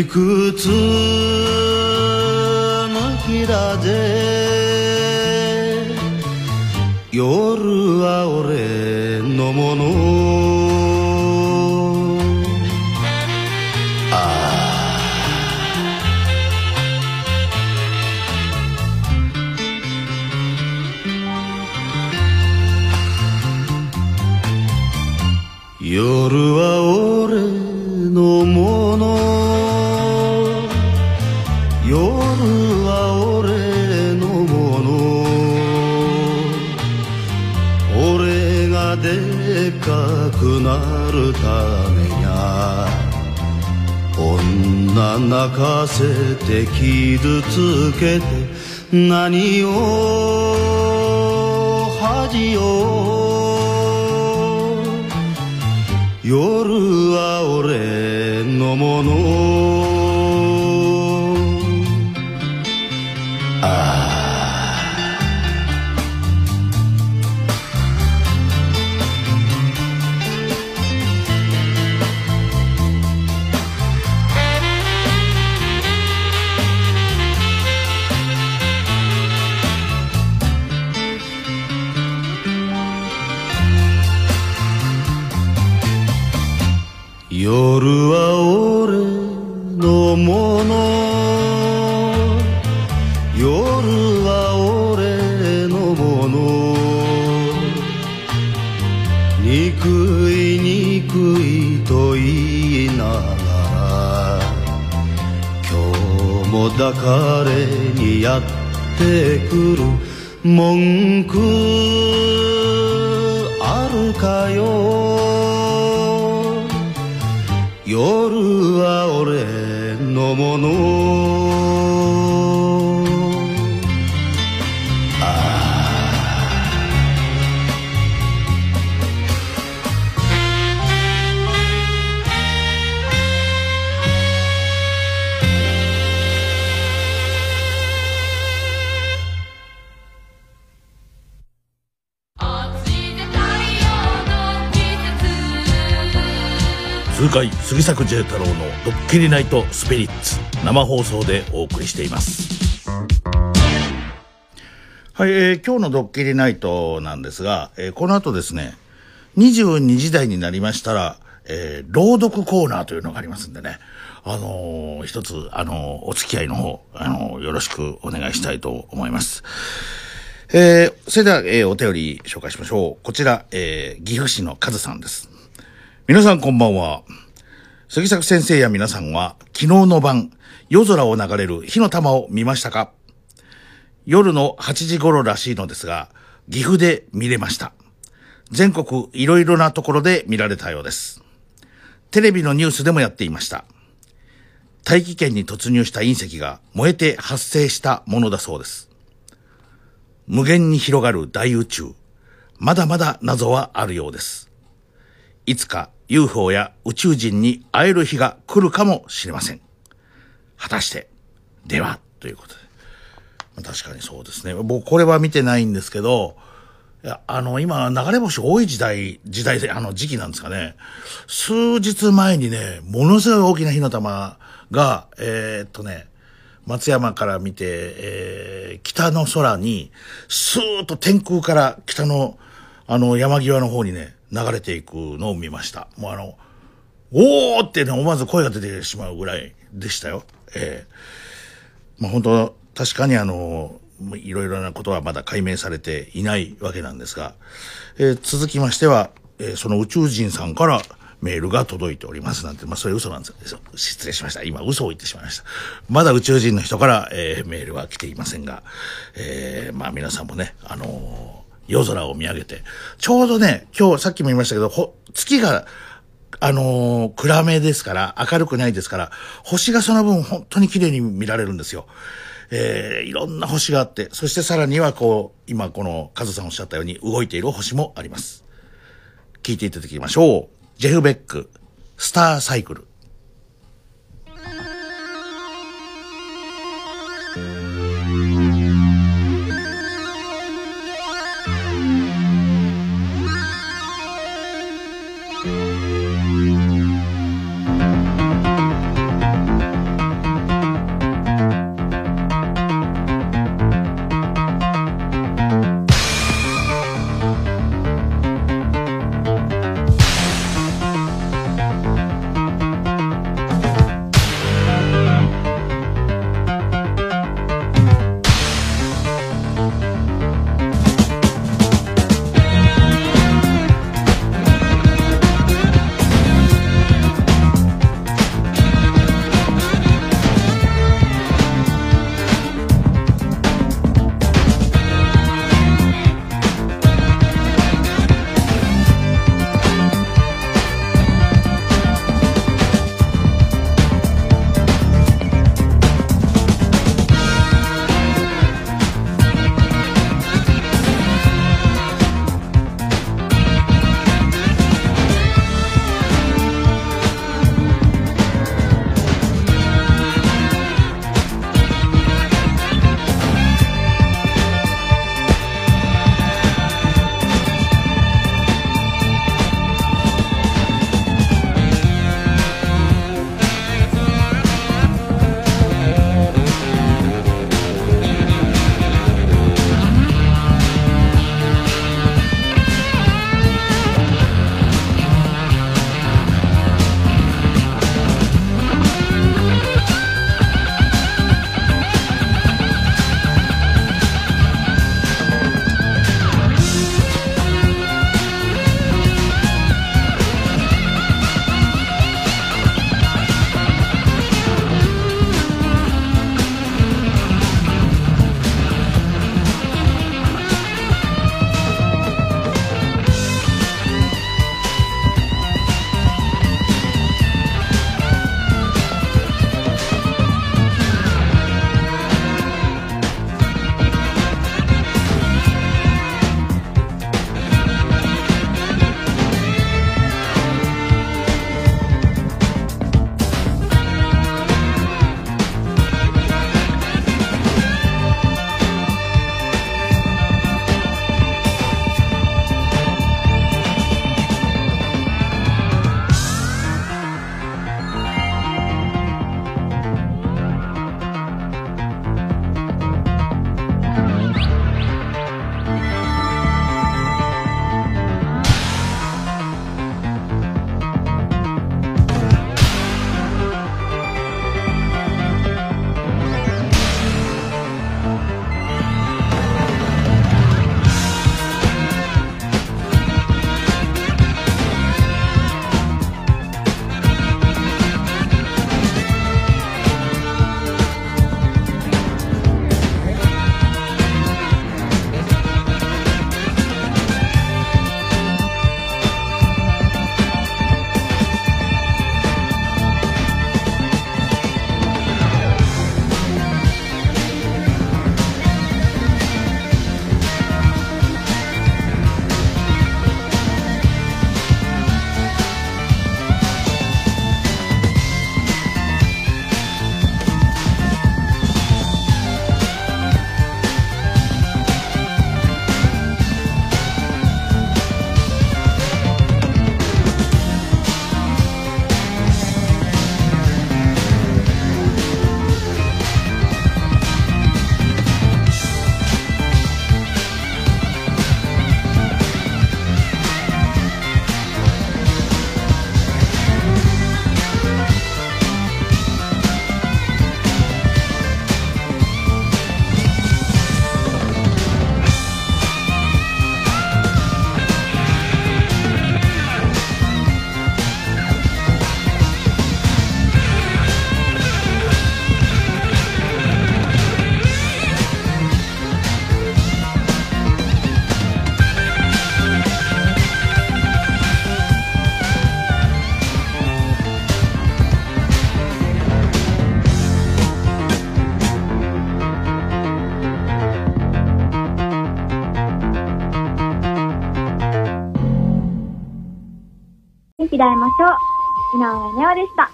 歌词。を
恥よ夜は俺のもの。
今日も抱かれにやってくる。文句あるかよ。夜は俺のもの。
杉作 J 太郎のドッキリナイトスピリッツ生放送でお送りしていますはい、えー今日のドッキリナイトなんですが、えーこの後ですね22時台になりましたら、えー朗読コーナーというのがありますんでねあのー一つ、あのーお付き合いの方、あのーよろしくお願いしたいと思います。えーそれでは、えーお便り紹介しましょう。こちら、えー岐阜市のカズさんです。皆さんこんばんは。杉作先生や皆さんは、昨日の晩、夜空を流れる火の玉を見ましたか？夜の8時頃らしいのですが、岐阜で見れました。全国いろいろなところで見られたようです。テレビのニュースでもやっていました。大気圏に突入した隕石が燃えて発生したものだそうです。無限に広がる大宇宙。まだまだ謎はあるようです。いつか UFO や宇宙人に会える日が来るかもしれません。果たして、では、ということで。ま確かにそうですね。僕これは見てないんですけど、いや、あの、今、流れ星多い時代、時代で、あの、時期なんですかね。数日前にね、ものすごい大きな火の玉が、えーっとね、松山から見て、えー北の空に、スーッと天空から北の、あの、山際の方にね、流れていくのを見ました。もうあの、おーってね、思わず声が出てしまうぐらいでしたよ。ええまあ本当、確かにあの、いろいろなことはまだ解明されていないわけなんですが、えー続きましては、えーその宇宙人さんからメールが届いておりますなんて、まあそれ嘘なんですよ。失礼しました。今嘘を言ってしまいました。まだ宇宙人の人から、えーメールは来ていませんが、えーまあ皆さんもね、あのー夜空を見上げて、ちょうどね、今日さっきも言いましたけど、ほ月があのー暗めですから、明るくないですから、星がその分本当に綺麗に見られるんですよ。えーいろんな星があって、そしてさらにはこう、今このカズさんおっしゃったように動いている星もあります。聞いていただきましょう。ジェフ・ベック、スターサイクル。
らいましょう、井上ネオでした。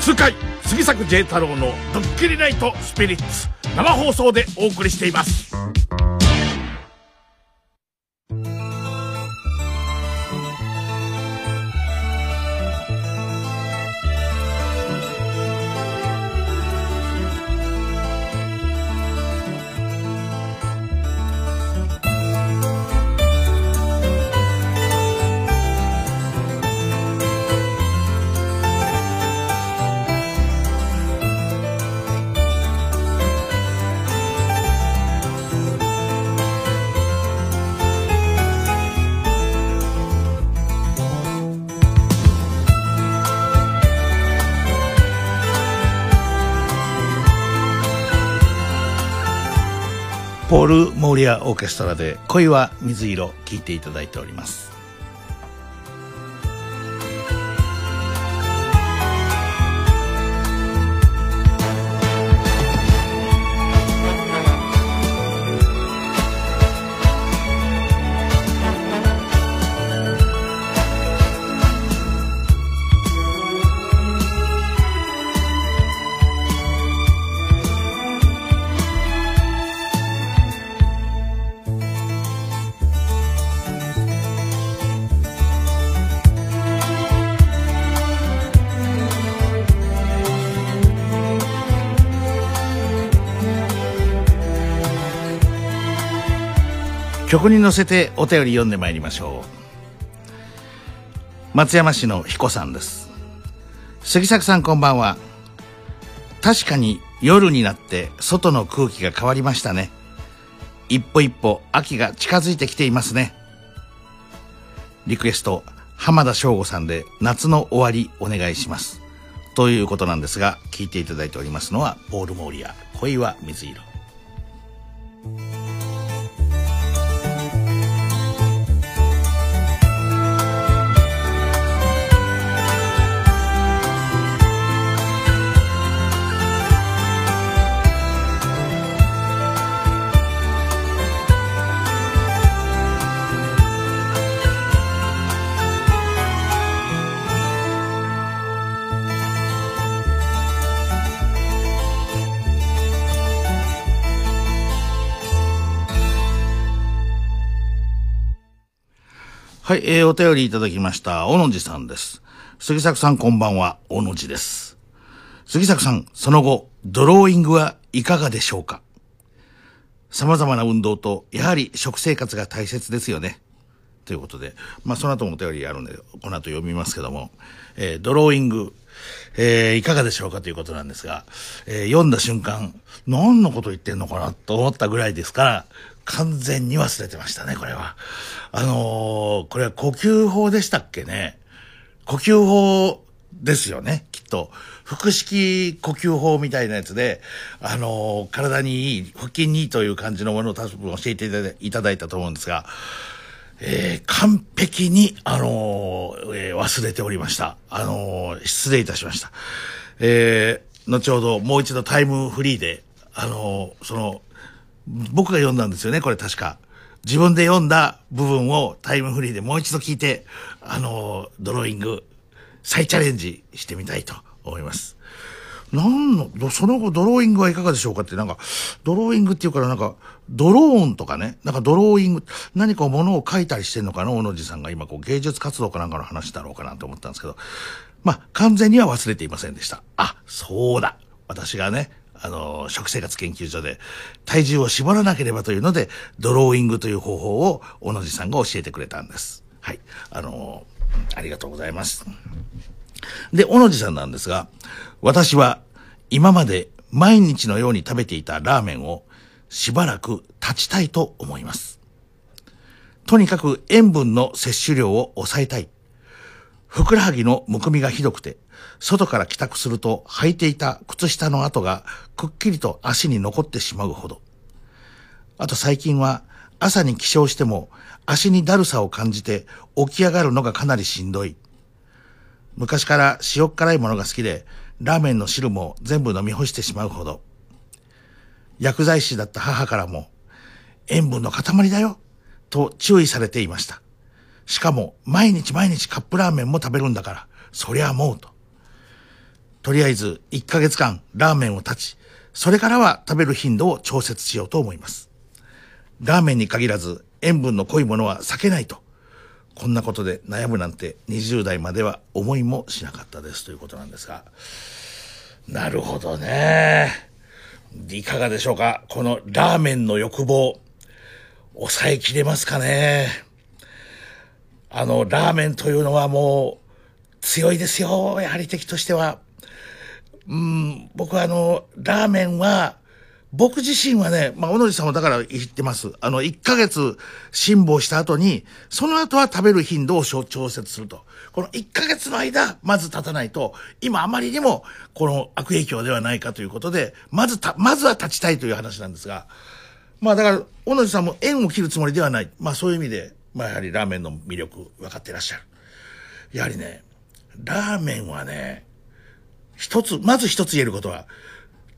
次回杉作 J 太郎のドッキリナイトスピリッツ。生放送でお送りしています。リア・オーケストラで「恋は水色」聴いていただいております。曲に乗せてお便り読んでまいりましょう。松山市の彦さんです。杉作さんこんばんは。確かに夜になって外の空気が変わりましたね。一歩一歩秋が近づいてきていますね。リクエスト浜田省吾さんで夏の終わりお願いします。ということなんですが聞いていただいておりますのはポール・モーリア恋は水色はい、えー、お便りいただきました、小野寺さんです。杉作さんこんばんは、小野寺です。杉作さん、その後、ドローイングはいかがでしょうか？様々な運動と、やはり食生活が大切ですよね。ということで、まあ、その後もお便りあるんで、この後読みますけども、えードローイング、えーいかがでしょうか？ということなんですが、えー読んだ瞬間、何のこと言ってんのかな？と思ったぐらいですから、完全に忘れてましたね、これは。あのーこれは呼吸法でしたっけね？呼吸法ですよね、きっと。腹式呼吸法みたいなやつで、あのー体にいい、腹筋にいいという感じのものを多分教えていただいたと思うんですが、えー完璧に、あのえ忘れておりました。あの失礼いたしました。えー後ほどもう一度タイムフリーで、あのその、僕が読んだんですよね、これ確か。自分で読んだ部分をタイムフリーでもう一度聞いて、あのドローイング、再チャレンジしてみたいと思います。なんの、その後ドローイングはいかがでしょうかって、なんか、ドローイングっていうからなんか、ドローンとかね、なんかドローイング、何か物を描いたりしてんのかな、小野寺さんが今こう芸術活動かなんかの話だろうかなと思ったんですけど、まあ、完全には忘れていませんでした。あ、そうだ。私がね、あの、食生活研究所で体重を絞らなければというので、ドローイングという方法を小野寺さんが教えてくれたんです。はい。あの、ありがとうございます。で、小野寺さんなんですが、私は今まで毎日のように食べていたラーメンをしばらく断ちたいと思います。とにかく塩分の摂取量を抑えたい。ふくらはぎのむくみがひどくて、外から帰宅すると履いていた靴下の跡がくっきりと足に残ってしまうほど。あと最近は朝に起床しても足にだるさを感じて起き上がるのがかなりしんどい。昔から塩辛いものが好きで、ラーメンの汁も全部飲み干してしまうほど、薬剤師だった母からも、塩分の塊だよ、と注意されていました。しかも、毎日毎日カップラーメンも食べるんだから、そりゃもうと。とりあえず、1ヶ月間ラーメンを断ち、それからは食べる頻度を調節しようと思います。ラーメンに限らず、塩分の濃いものは避けないと。こんなことで悩むなんて20代までは思いもしなかったですということなんですが。なるほどね。いかがでしょうか？このラーメンの欲望、抑えきれますかね？あの、ラーメンというのはもう強いですよ。やはり敵としては。うん、僕はあの、ラーメンは、僕自身はね、まあ、小野寺さんもだから言ってます。あの、1ヶ月辛抱した後に、その後は食べる頻度を調節すると。この1ヶ月の間、まず立たないと、今あまりにも、この悪影響ではないかということで、まずた、まずは立ちたいという話なんですが、まあだから、小野寺さんも縁を切るつもりではない。まあそういう意味で、まあやはりラーメンの魅力分かってらっしゃる。やはりね、ラーメンはね、一つ、まず一つ言えることは、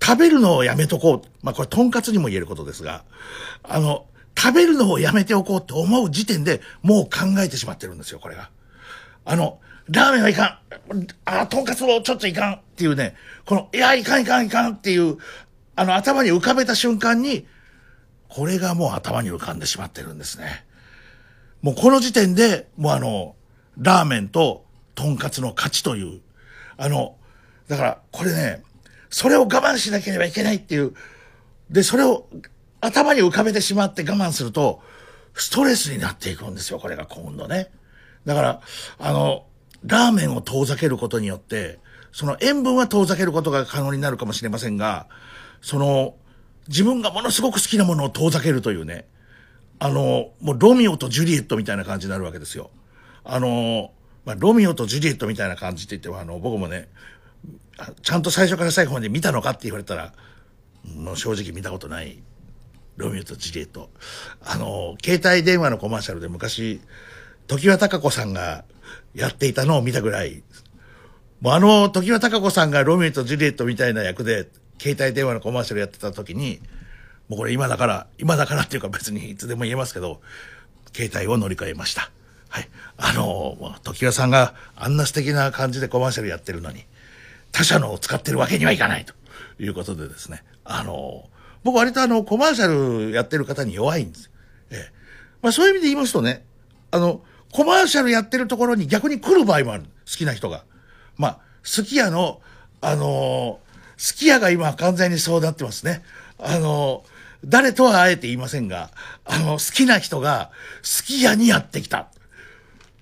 食べるのをやめとこう。まあこれ、とんかつにも言えることですが、あの、食べるのをやめておこうって思う時点でもう考えてしまってるんですよ、これが。あの、ラーメンはいかん。あ、とんかつもちょっといかんっていうね、この、いや、いかんいかんいかんっていう、あの、頭に浮かべた瞬間に、これがもう頭に浮かんでしまってるんですね。もうこの時点で、もうあの、ラーメンととんかつの勝ちという、あの、だからこれね、それを我慢しなければいけないっていう、で、それを頭に浮かべてしまって我慢すると、ストレスになっていくんですよ、これが今度ね。だから、あの、ラーメンを遠ざけることによって、その塩分は遠ざけることが可能になるかもしれませんが、その、自分がものすごく好きなものを遠ざけるというね、あの、もうロミオとジュリエットみたいな感じになるわけですよ。あの、まあ、ロミオとジュリエットみたいな感じって言っても、あの、僕もね、ちゃんと最初から最後まで見たのかって言われたら、もう正直見たことない。ロミオとジュリエット。あの、携帯電話のコマーシャルで昔、時和貴子さんがやっていたのを見たぐらい、もうあの、時和貴子さんがロミオとジュリエットみたいな役で、携帯電話のコマーシャルやってた時に、もうこれ今だから、今だからっていうか別にいつでも言えますけど、携帯を乗り換えました。はい。あの、時和さんがあんな素敵な感じでコマーシャルやってるのに、他社のを使ってるわけにはいかないということでですね。あの、僕割とあの、コマーシャルやってる方に弱いんです。ええ。まあそういう意味で言いますとね、あの、コマーシャルやってるところに逆に来る場合もある。好きな人が。まあ、すき家の、あのすき家が今完全にそうなってますね。あの誰とはあえて言いませんが、あの、好きな人が、すき家にやってきた。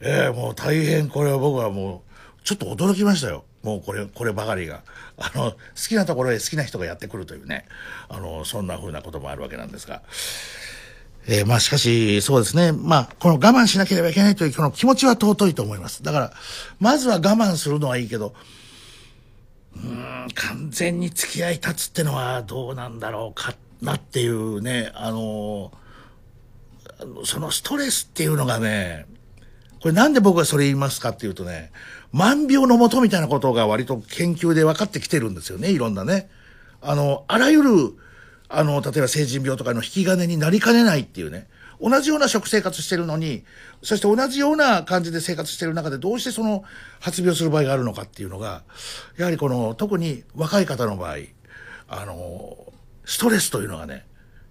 ええもう大変これは僕はもう、ちょっと驚きましたよ。もうこれ、こればかりが。あの、好きなところへ好きな人がやってくるというね。あの、そんな風なこともあるわけなんですが。えーまあしかし、そうですね。まあ、この我慢しなければいけないというこの気持ちは尊いと思います。だから、まずは我慢するのはいいけど、うん、完全に付き合い立つってのはどうなんだろうかなっていうね、あの、そのストレスっていうのがね、これなんで僕がそれ言いますかっていうとね、万病のもとみたいなことが割と研究で分かってきてるんですよね、いろんなね。あの、あらゆる、あの、例えば成人病とかの引き金になりかねないっていうね。同じような食生活してるのに、そして同じような感じで生活してる中でどうしてその発病する場合があるのかっていうのが、やはりこの、特に若い方の場合、あの、ストレスというのがね、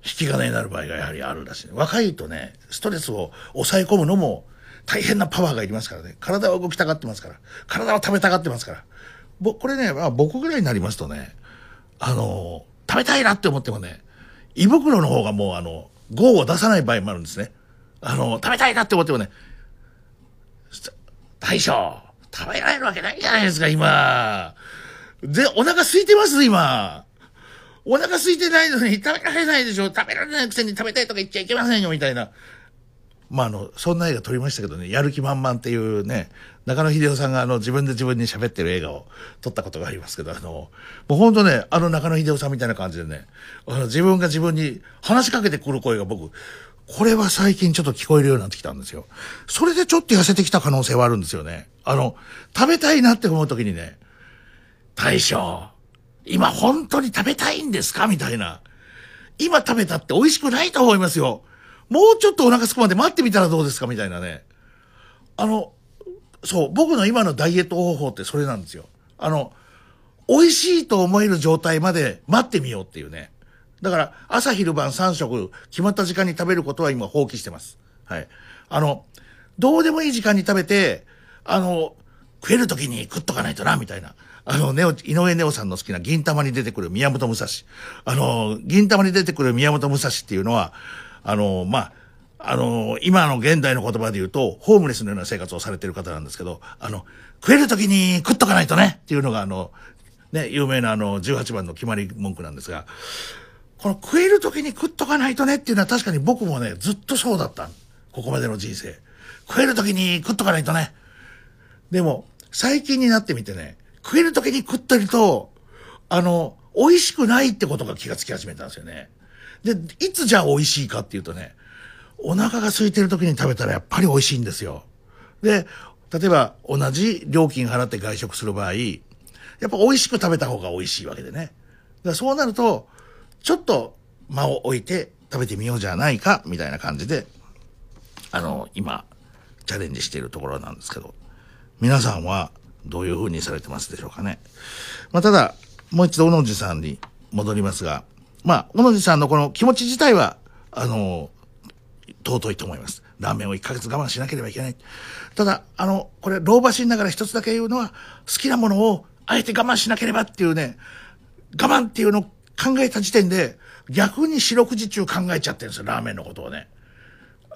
引き金になる場合がやはりあるらしい。若いとね、ストレスを抑え込むのも大変なパワーがいりますからね。体は動きたがってますから。体は食べたがってますから。ぼ、これね、まあ僕ぐらいになりますとね、あの、食べたいなって思ってもね、胃袋の方がもうあの、号を出さない場合もあるんですね。あの、食べたいなって思ってもね、大将、食べられるわけないじゃないですか、今。で、お腹空いてます、今。お腹空いてないのに食べられないでしょ食べられないくせに食べたいとか言っちゃいけませんよ、みたいな。まあ、あの、そんな映画撮りましたけどね、やる気満々っていうね、中野秀夫さんがあの、自分で自分に喋ってる映画を撮ったことがありますけど、あの、もう本当ね、あの中野秀夫さんみたいな感じでね、あの、自分が自分に話しかけてくる声が僕、これは最近ちょっと聞こえるようになってきたんですよ。それでちょっと痩せてきた可能性はあるんですよね。あの、食べたいなって思う時にね、大将、今本当に食べたいんですか？みたいな。今食べたって美味しくないと思いますよ。もうちょっとお腹すくまで待ってみたらどうですかみたいなね。あの、そう、僕の今のダイエット方法ってそれなんですよ。あの、美味しいと思える状態まで待ってみようっていうね。だから、朝昼晩3食決まった時間に食べることは今放棄してます。はい。あの、どうでもいい時間に食べて、あの、食える時に食っとかないとな、みたいな。あの、ネオ、井上ネオさんの好きな銀玉に出てくる宮本武蔵。あの、銀玉に出てくる宮本武蔵っていうのは、あの、まあ、あの、今の現代の言葉で言うと、ホームレスのような生活をされてる方なんですけど、あの、食える時に食っとかないとねっていうのが、あの、ね、有名なあの、18番の決まり文句なんですが、この食える時に食っとかないとねっていうのは確かに僕もね、ずっとそうだった。ここまでの人生。食える時に食っとかないとね。でも、最近になってみてね、食える時に食ってると、あの、美味しくないってことが気がつき始めたんですよね。で、いつじゃあ美味しいかっていうとね、お腹が空いてる時に食べたらやっぱり美味しいんですよ。で、例えば同じ料金払って外食する場合、やっぱ美味しく食べた方が美味しいわけでね。だそうなると、ちょっと間を置いて食べてみようじゃないか、みたいな感じで、あの、今、チャレンジしているところなんですけど、皆さんはどういう風にされてますでしょうかね。まあ、ただ、もう一度、小野寺さんに戻りますが、まあ、小野寺さんのこの気持ち自体は、あの、尊いと思います。ラーメンを1ヶ月我慢しなければいけない。ただ、あの、これ、老婆心ながら一つだけ言うのは、好きなものをあえて我慢しなければっていうね、我慢っていうのを考えた時点で、逆に四六時中考えちゃってるんですよ、ラーメンのことをね。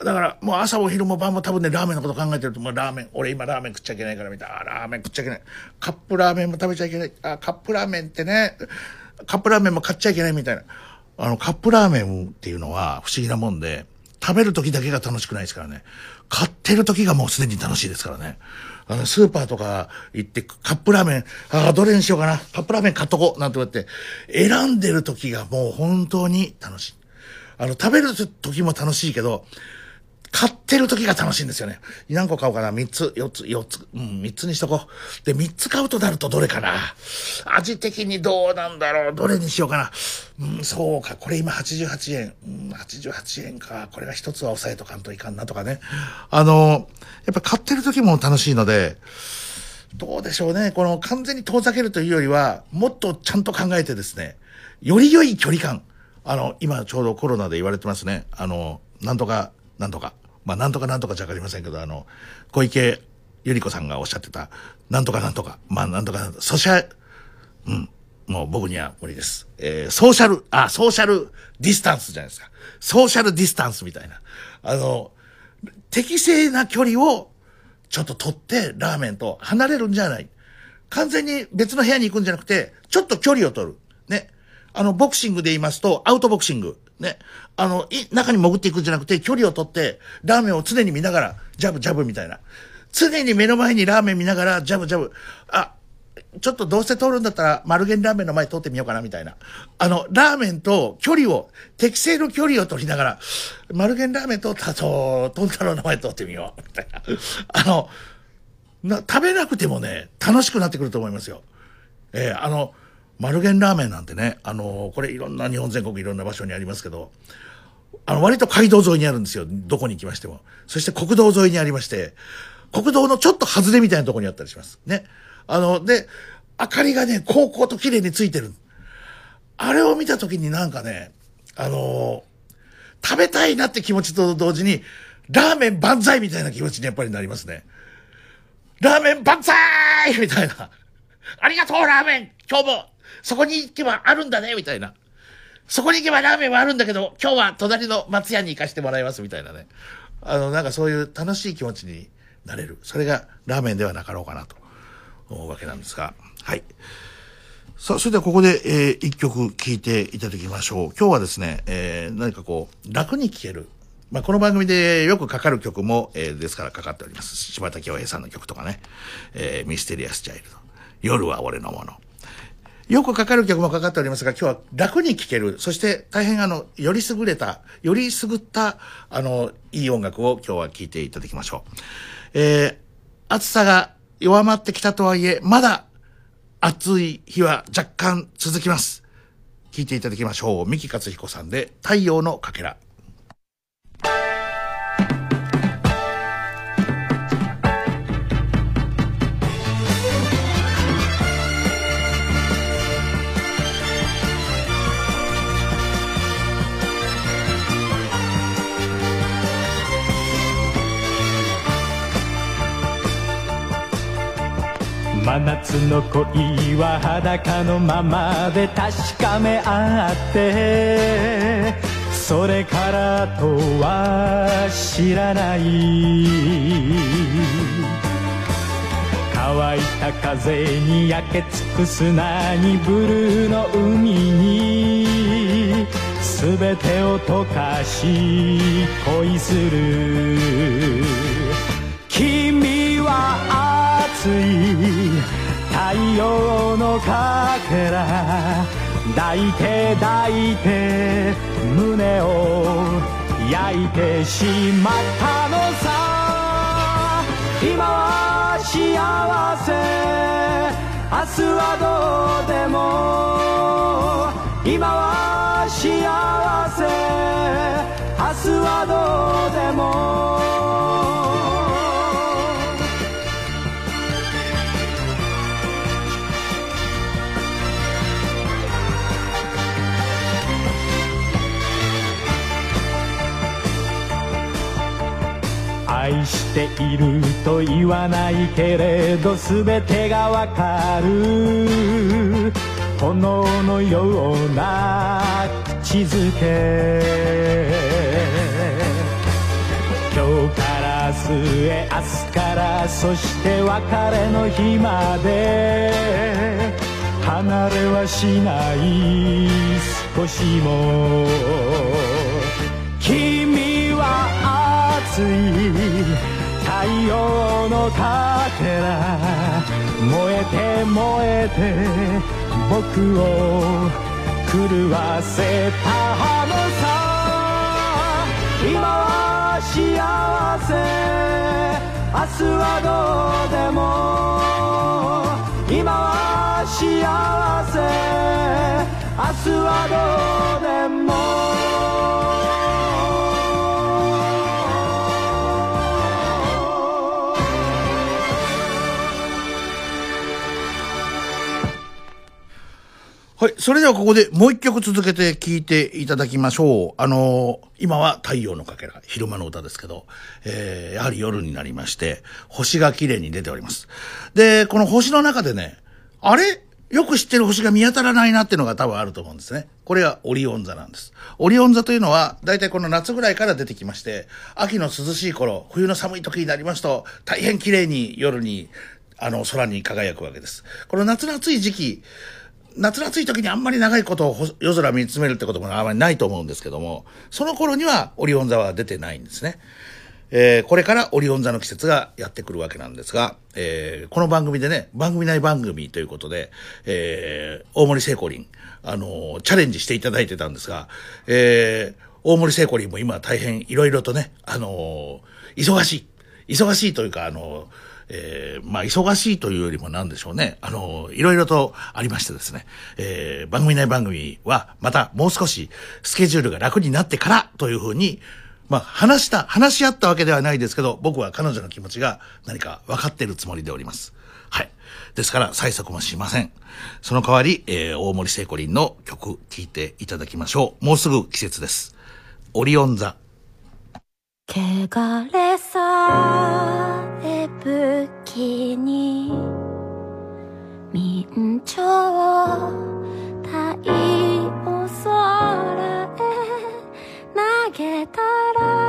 だから、もう朝も昼も晩も多分ね、ラーメンのこと考えてると、もうラーメン、俺今ラーメン食っちゃいけないからみたいな、ラーメン食っちゃいけない。カップラーメンも食べちゃいけない。あ、カップラーメンってね、カップラーメンも買っちゃいけないみたいな。あの、カップラーメンっていうのは不思議なもんで、食べる時だけが楽しくないですからね。買ってる時がもうすでに楽しいですからね。あの、スーパーとか行って、カップラーメン、ああ、どれにしようかな。カップラーメン買っとこう。なんて言って、選んでる時がもう本当に楽しい。あの、食べる時も楽しいけど、買ってる時が楽しいんですよね。何個買おうかな ?3 つ、4つ、4つ、うん、3つにしとこう。で、3つ買うとなるとどれかな？味的にどうなんだろう？どれにしようかな？うん、そうか。これ今88円。うん、88円か。これが1つは抑えとかんといかんなとかね。あの、やっぱ買ってる時も楽しいので、どうでしょうね。この完全に遠ざけるというよりは、もっとちゃんと考えてですね、より良い距離感。あの、今ちょうどコロナで言われてますね。あの、なんとか、なんとか。まあ、なんとかなんとかじゃわかりませんけど、あの、小池百合子さんがおっしゃってた、なんとかなんとか、まあ、なんとかなんとか、ソシャ、うん、もう僕には無理です。えー、ソーシャル、あ、ソーシャルディスタンスじゃないですか。ソーシャルディスタンスみたいな。あの、適正な距離をちょっと取ってラーメンと離れるんじゃない。完全に別の部屋に行くんじゃなくて、ちょっと距離を取る。ね。あの、ボクシングで言いますと、アウトボクシング。ね。あの、中に潜っていくんじゃなくて、距離を取って、ラーメンを常に見ながら、ジャブジャブみたいな。常に目の前にラーメン見ながら、ジャブジャブ。あ、ちょっとどうせ通るんだったら、丸源ラーメンの前通ってみようかな、みたいな。あの、ラーメンと距離を、適正の距離を取りながら、丸源ラーメン通ったと、トン太郎の前通ってみよう、みたいな。あの、な、食べなくてもね、楽しくなってくると思いますよ。えーあの、丸源ラーメンなんてね、あのこれいろんな日本全国いろんな場所にありますけど、あの、割と街道沿いにあるんですよ。どこに行きましても。そして国道沿いにありまして、国道のちょっと外れみたいなとこにあったりします。ね。あの、で、明かりがね、高校と綺麗についてる。あれを見たときになんかね、あの食べたいなって気持ちと同時に、ラーメン万歳みたいな気持ちにやっぱりなりますね。ラーメン万歳みたいな。ありがとう、ラーメン今日も、そこに行けばあるんだねみたいな。そこに行けばラーメンはあるんだけど、今日は隣の松屋に行かしてもらいますみたいなね。あの、なんかそういう楽しい気持ちになれる。それがラーメンではなかろうかなと思うわけなんですが。はい。さあ、それではここで、えー一曲聴いていただきましょう。今日はですね、えー何かこう、楽に聴ける。まあ、この番組でよくかかる曲も、えーですからかかっております。柴田恭平さんの曲とかね、えーミステリアスチャイルド。夜は俺のもの。よくかかる曲もかかっておりますが、今日は楽に聴ける、そして大変あの、より優れた、より優った、あの、いい音楽を今日は聴いていただきましょう。えー、暑さが弱まってきたとはいえ、まだ暑い日は若干続きます。聞いていただきましょう。三木勝彦さんで、太陽のかけら。
真夏の恋は裸のままで確かめ合ってそれからとは知らない。乾いた風に焼け尽くす何ブルーの海に全てを溶かし恋する。君は熱い太陽のかけら抱いて抱いて胸を焼いてしまったのさ。今は幸せ。明日はどうでも。今は幸せ。明日はどうでも。ていると言わないけれど全てがわかる。炎のような口づけ。今日から明日へ明日からそして別れの日まで。離れはしない少しも。君は熱い。太陽のかけら燃えて燃えて僕を狂わせたのさ今は幸せ。明日はどうでも今は幸せ。明日はどうでも。
はい。それではここでもう一曲続けて聴いていただきましょう。あのー今は太陽のかけら、昼間の歌ですけど、えーやはり夜になりまして、星が綺麗に出ております。で、この星の中でね、あれ？よく知ってる星が見当たらないなっていうのが多分あると思うんですね。これがオリオン座なんです。オリオン座というのは、大体この夏ぐらいから出てきまして、秋の涼しい頃、冬の寒い時になりますと、大変綺麗に夜に、あの、空に輝くわけです。この夏の暑い時期、夏暑い時にあんまり長いことを夜空見つめるってこともあまりないと思うんですけども、その頃にはオリオン座は出てないんですね。えーこれからオリオン座の季節がやってくるわけなんですが、えーこの番組でね、番組内番組ということで、えー大森聖子林、あのチャレンジしていただいてたんですが、えー大森聖子林も今大変いろいろとね、あの忙しい。忙しいというか、あのーえーまあ、忙しいというよりも何でしょうね。あの、いろいろとありましてですね。えー番組内番組は、またもう少しスケジュールが楽になってからというふうに、まあ、話した、話し合ったわけではないですけど、僕は彼女の気持ちが何か分かっているつもりでおります。はい。ですから、催促もしません。その代わり、えー大森聖子林の曲、聴いていただきましょう。もうすぐ季節です。オリオン座。
汚れさ武器に明朝太陽空へ投げたら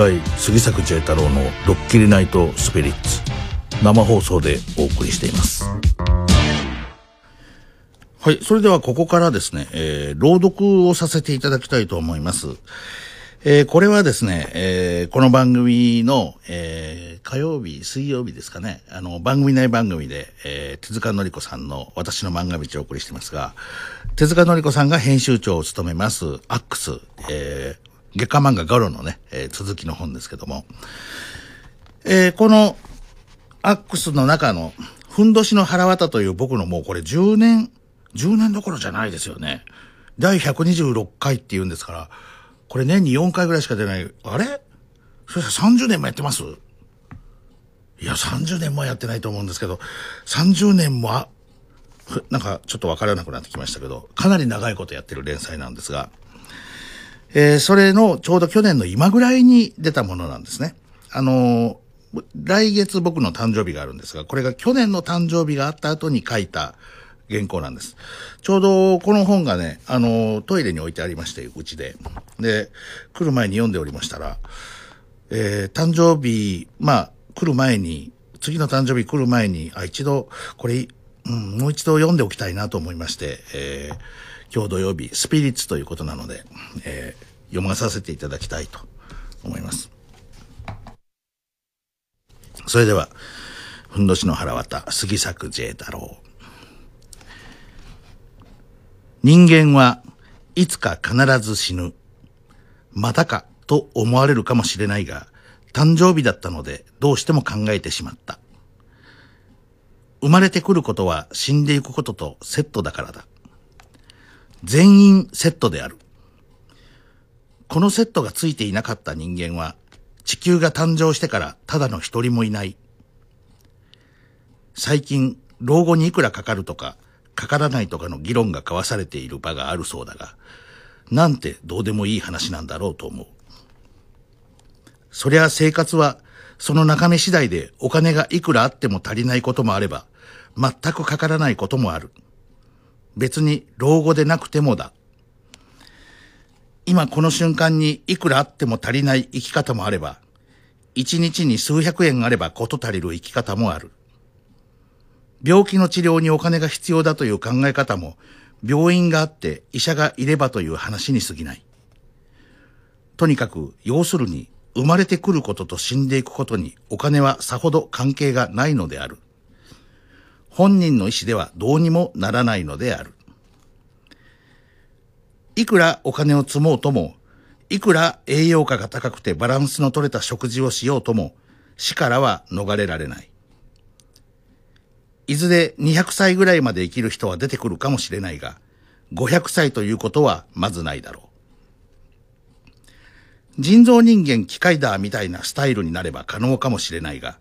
回杉作 J 太郎のドッキリナイトスピリッツ生放送でお送りしています。はいそれではここからですね、えー、朗読をさせていただきたいと思います。えー、これはですね、えー、この番組の、えー、火曜日、水曜日ですかね、あの、番組内番組で、えー、手塚のり子さんの私の漫画道をお送りしてますが、手塚のり子さんが編集長を務めます、アックス、えー、月刊漫画ガロのね、えー、続きの本ですけども、えー、この、アックスの中の、ふんどしの腹渡という僕のもうこれ10年、10年どころじゃないですよね。第126回って言うんですから、これ年に4回ぐらいしか出ない。あれ？そしたら30年もやってます？いや、30年もやってないと思うんですけど、30年もあ、なんかちょっとわからなくなってきましたけど、かなり長いことやってる連載なんですが、えー、それのちょうど去年の今ぐらいに出たものなんですね。あのー、来月僕の誕生日があるんですが、これが去年の誕生日があった後に書いた原稿なんです。ちょうどこの本がね、あの、トイレに置いてありまして、うちで。で、来る前に読んでおりましたら、えー、誕生日、まあ、来る前に、次の誕生日来る前に、あ、一度、これ、うん、もう一度読んでおきたいなと思いまして、えー、今日土曜日、スピリッツということなので、えー、読まさせていただきたいと思います。それでは、ふんどしの腹渡、杉作 J 太郎。人間はいつか必ず死ぬ。またかと思われるかもしれないが、誕生日だったのでどうしても考えてしまった。生まれてくることは死んでいくこととセットだからだ。全員セットである。このセットがついていなかった人間は地球が誕生してからただの一人もいない。最近老後にいくらかかるとかかからないとかの議論が交わされている場があるそうだが、なんてどうでもいい話なんだろうと思う。そりゃ生活はその中身次第でお金がいくらあっても足りないこともあれば、全くかからないこともある。別に老後でなくてもだ。今この瞬間にいくらあっても足りない生き方もあれば、一日に数百円あればこと足りる生き方もある。病気の治療にお金が必要だという考え方も、病院があって医者がいればという話に過ぎない。とにかく、要するに、生まれてくることと死んでいくことにお金はさほど関係がないのである。本人の意思ではどうにもならないのである。いくらお金を積もうとも、いくら栄養価が高くてバランスの取れた食事をしようとも、死からは逃れられない。いずれ200歳ぐらいまで生きる人は出てくるかもしれないが、500歳ということはまずないだろう。人造人間機械ダーみたいなスタイルになれば可能かもしれないが、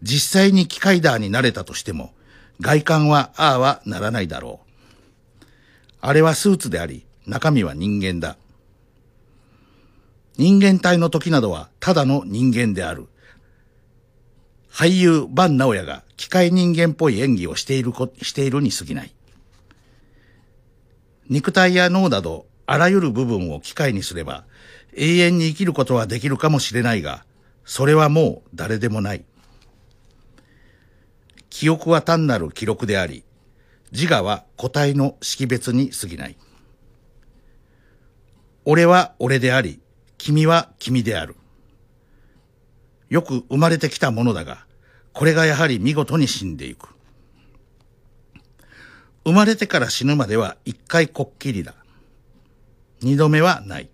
実際に機械ダーになれたとしても、外観はああはならないだろう。あれはスーツであり、中身は人間だ。人間体の時などはただの人間である。俳優、バン・ナオヤが機械人間っぽい演技をしているこ、しているに過ぎない。肉体や脳など、あらゆる部分を機械にすれば、永遠に生きることはできるかもしれないが、それはもう誰でもない。記憶は単なる記録であり、自我は個体の識別に過ぎない。俺は俺であり、君は君である。よく生まれてきたものだが、これがやはり見事に死んでいく。生まれてから死ぬまでは一回こっきりだ。二度目はない。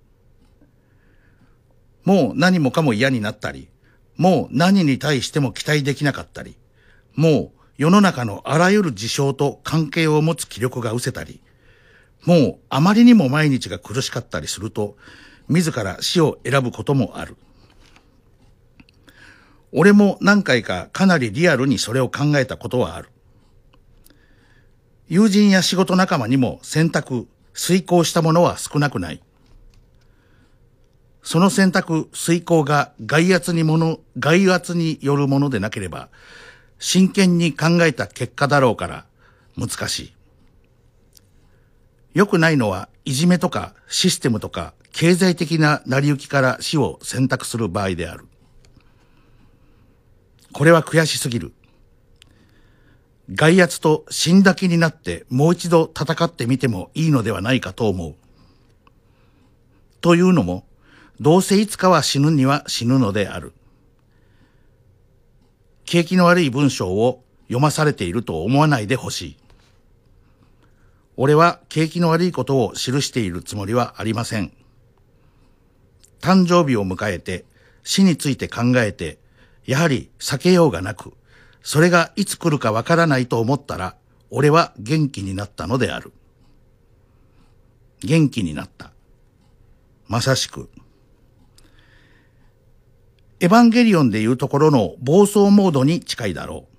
もう何もかも嫌になったり、もう何に対しても期待できなかったり、もう世の中のあらゆる事象と関係を持つ気力が失せたり、もうあまりにも毎日が苦しかったりすると、自ら死を選ぶこともある。俺も何回かかなりリアルにそれを考えたことはある。友人や仕事仲間にも選択、遂行したものは少なくない。その選択、遂行が外圧にもの、外圧によるものでなければ、真剣に考えた結果だろうから難しい。良くないのはいじめとかシステムとか経済的な成り行きから死を選択する場合である。これは悔しすぎる。外圧と死んだ気になってもう一度戦ってみてもいいのではないかと思う。というのも、どうせいつかは死ぬには死ぬのである。景気の悪い文章を読まされていると思わないでほしい。俺は景気の悪いことを記しているつもりはありません。誕生日を迎えて死について考えて、やはり避けようがなく、それがいつ来るかわからないと思ったら、俺は元気になったのである。元気になった。まさしく。エヴァンゲリオンでいうところの暴走モードに近いだろう。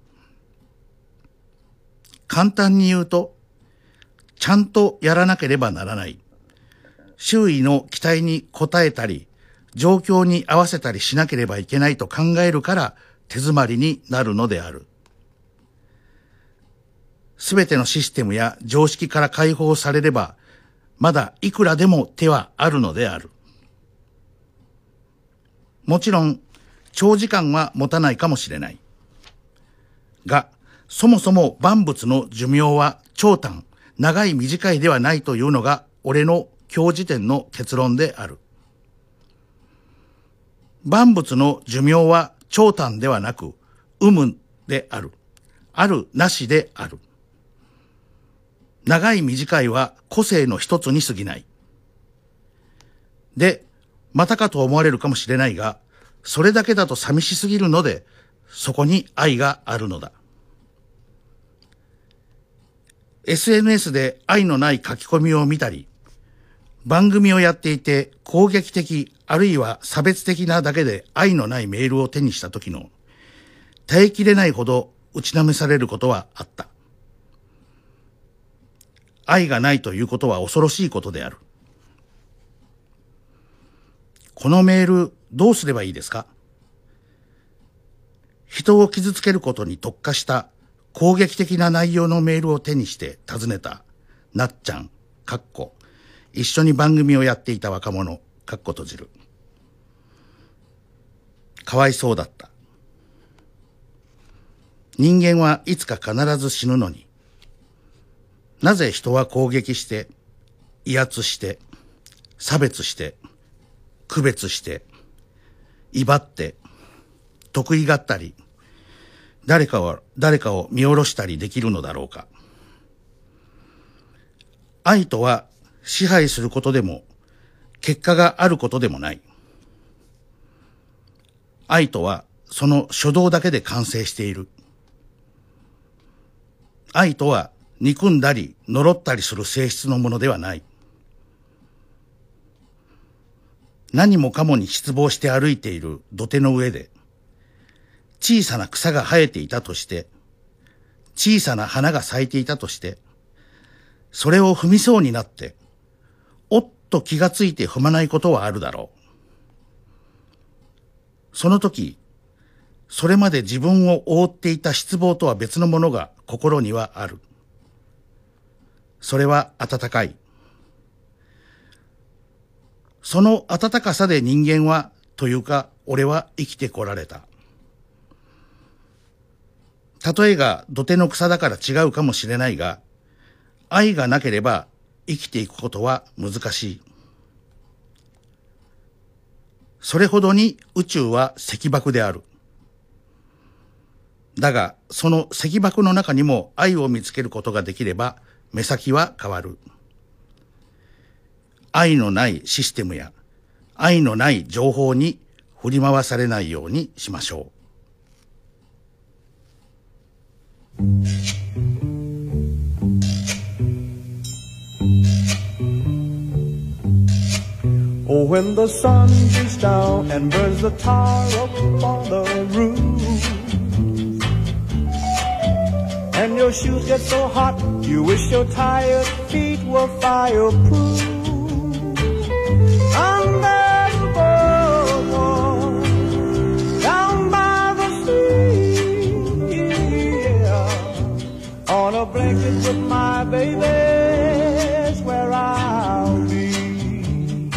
簡単に言うと、ちゃんとやらなければならない。周囲の期待に応えたり、状況に合わせたりしなければいけないと考えるから手詰まりになるのである。すべてのシステムや常識から解放されれば、まだいくらでも手はあるのである。もちろん、長時間は持たないかもしれない。が、そもそも万物の寿命は長短、長い短いではないというのが俺の今日時点の結論である。万物の寿命は長短ではなく、有無である。あるなしである。長い短いは個性の一つに過ぎない。で、またかと思われるかもしれないが、それだけだと寂しすぎるので、そこに愛があるのだ。SNS で愛のない書き込みを見たり、番組をやっていて攻撃的あるいは差別的なだけで愛のないメールを手にした時の耐えきれないほど打ちのめされることはあった。愛がないということは恐ろしいことである。このメールどうすればいいですか？人を傷つけることに特化した攻撃的な内容のメールを手にして尋ねた、なっちゃん、かっこ、一緒に番組をやっていた若者、かっこ閉じる。かわいそうだった。人間はいつか必ず死ぬのに、なぜ人は攻撃して、威圧して、差別して、区別して、威張って、得意がったり、誰かを、誰かを見下ろしたりできるのだろうか。愛とは支配することでも、結果があることでもない。愛とはその初動だけで完成している。愛とは憎んだり呪ったりする性質のものではない。何もかもに失望して歩いている土手の上で、小さな草が生えていたとして、小さな花が咲いていたとして、それを踏みそうになって、おっと気がついて踏まないことはあるだろう。その時、それまで自分を覆っていた失望とは別のものが心にはある。それは温かい。その温かさで人間は、というか、俺は生きてこられた。例えが土手の草だから違うかもしれないが、愛がなければ生きていくことは難しい。それほどに宇宙は石爆である。だが、その石爆の中にも愛を見つけることができれば、目先は変わる。愛のないシステムや愛のない情報に振り回されないようにしましょう。
Oh, when the sun beats down and burns the tar up on the roof, and your shoes get so hot, you wish your tired feet were fireproof. A blanket with my baby, is where I'll be.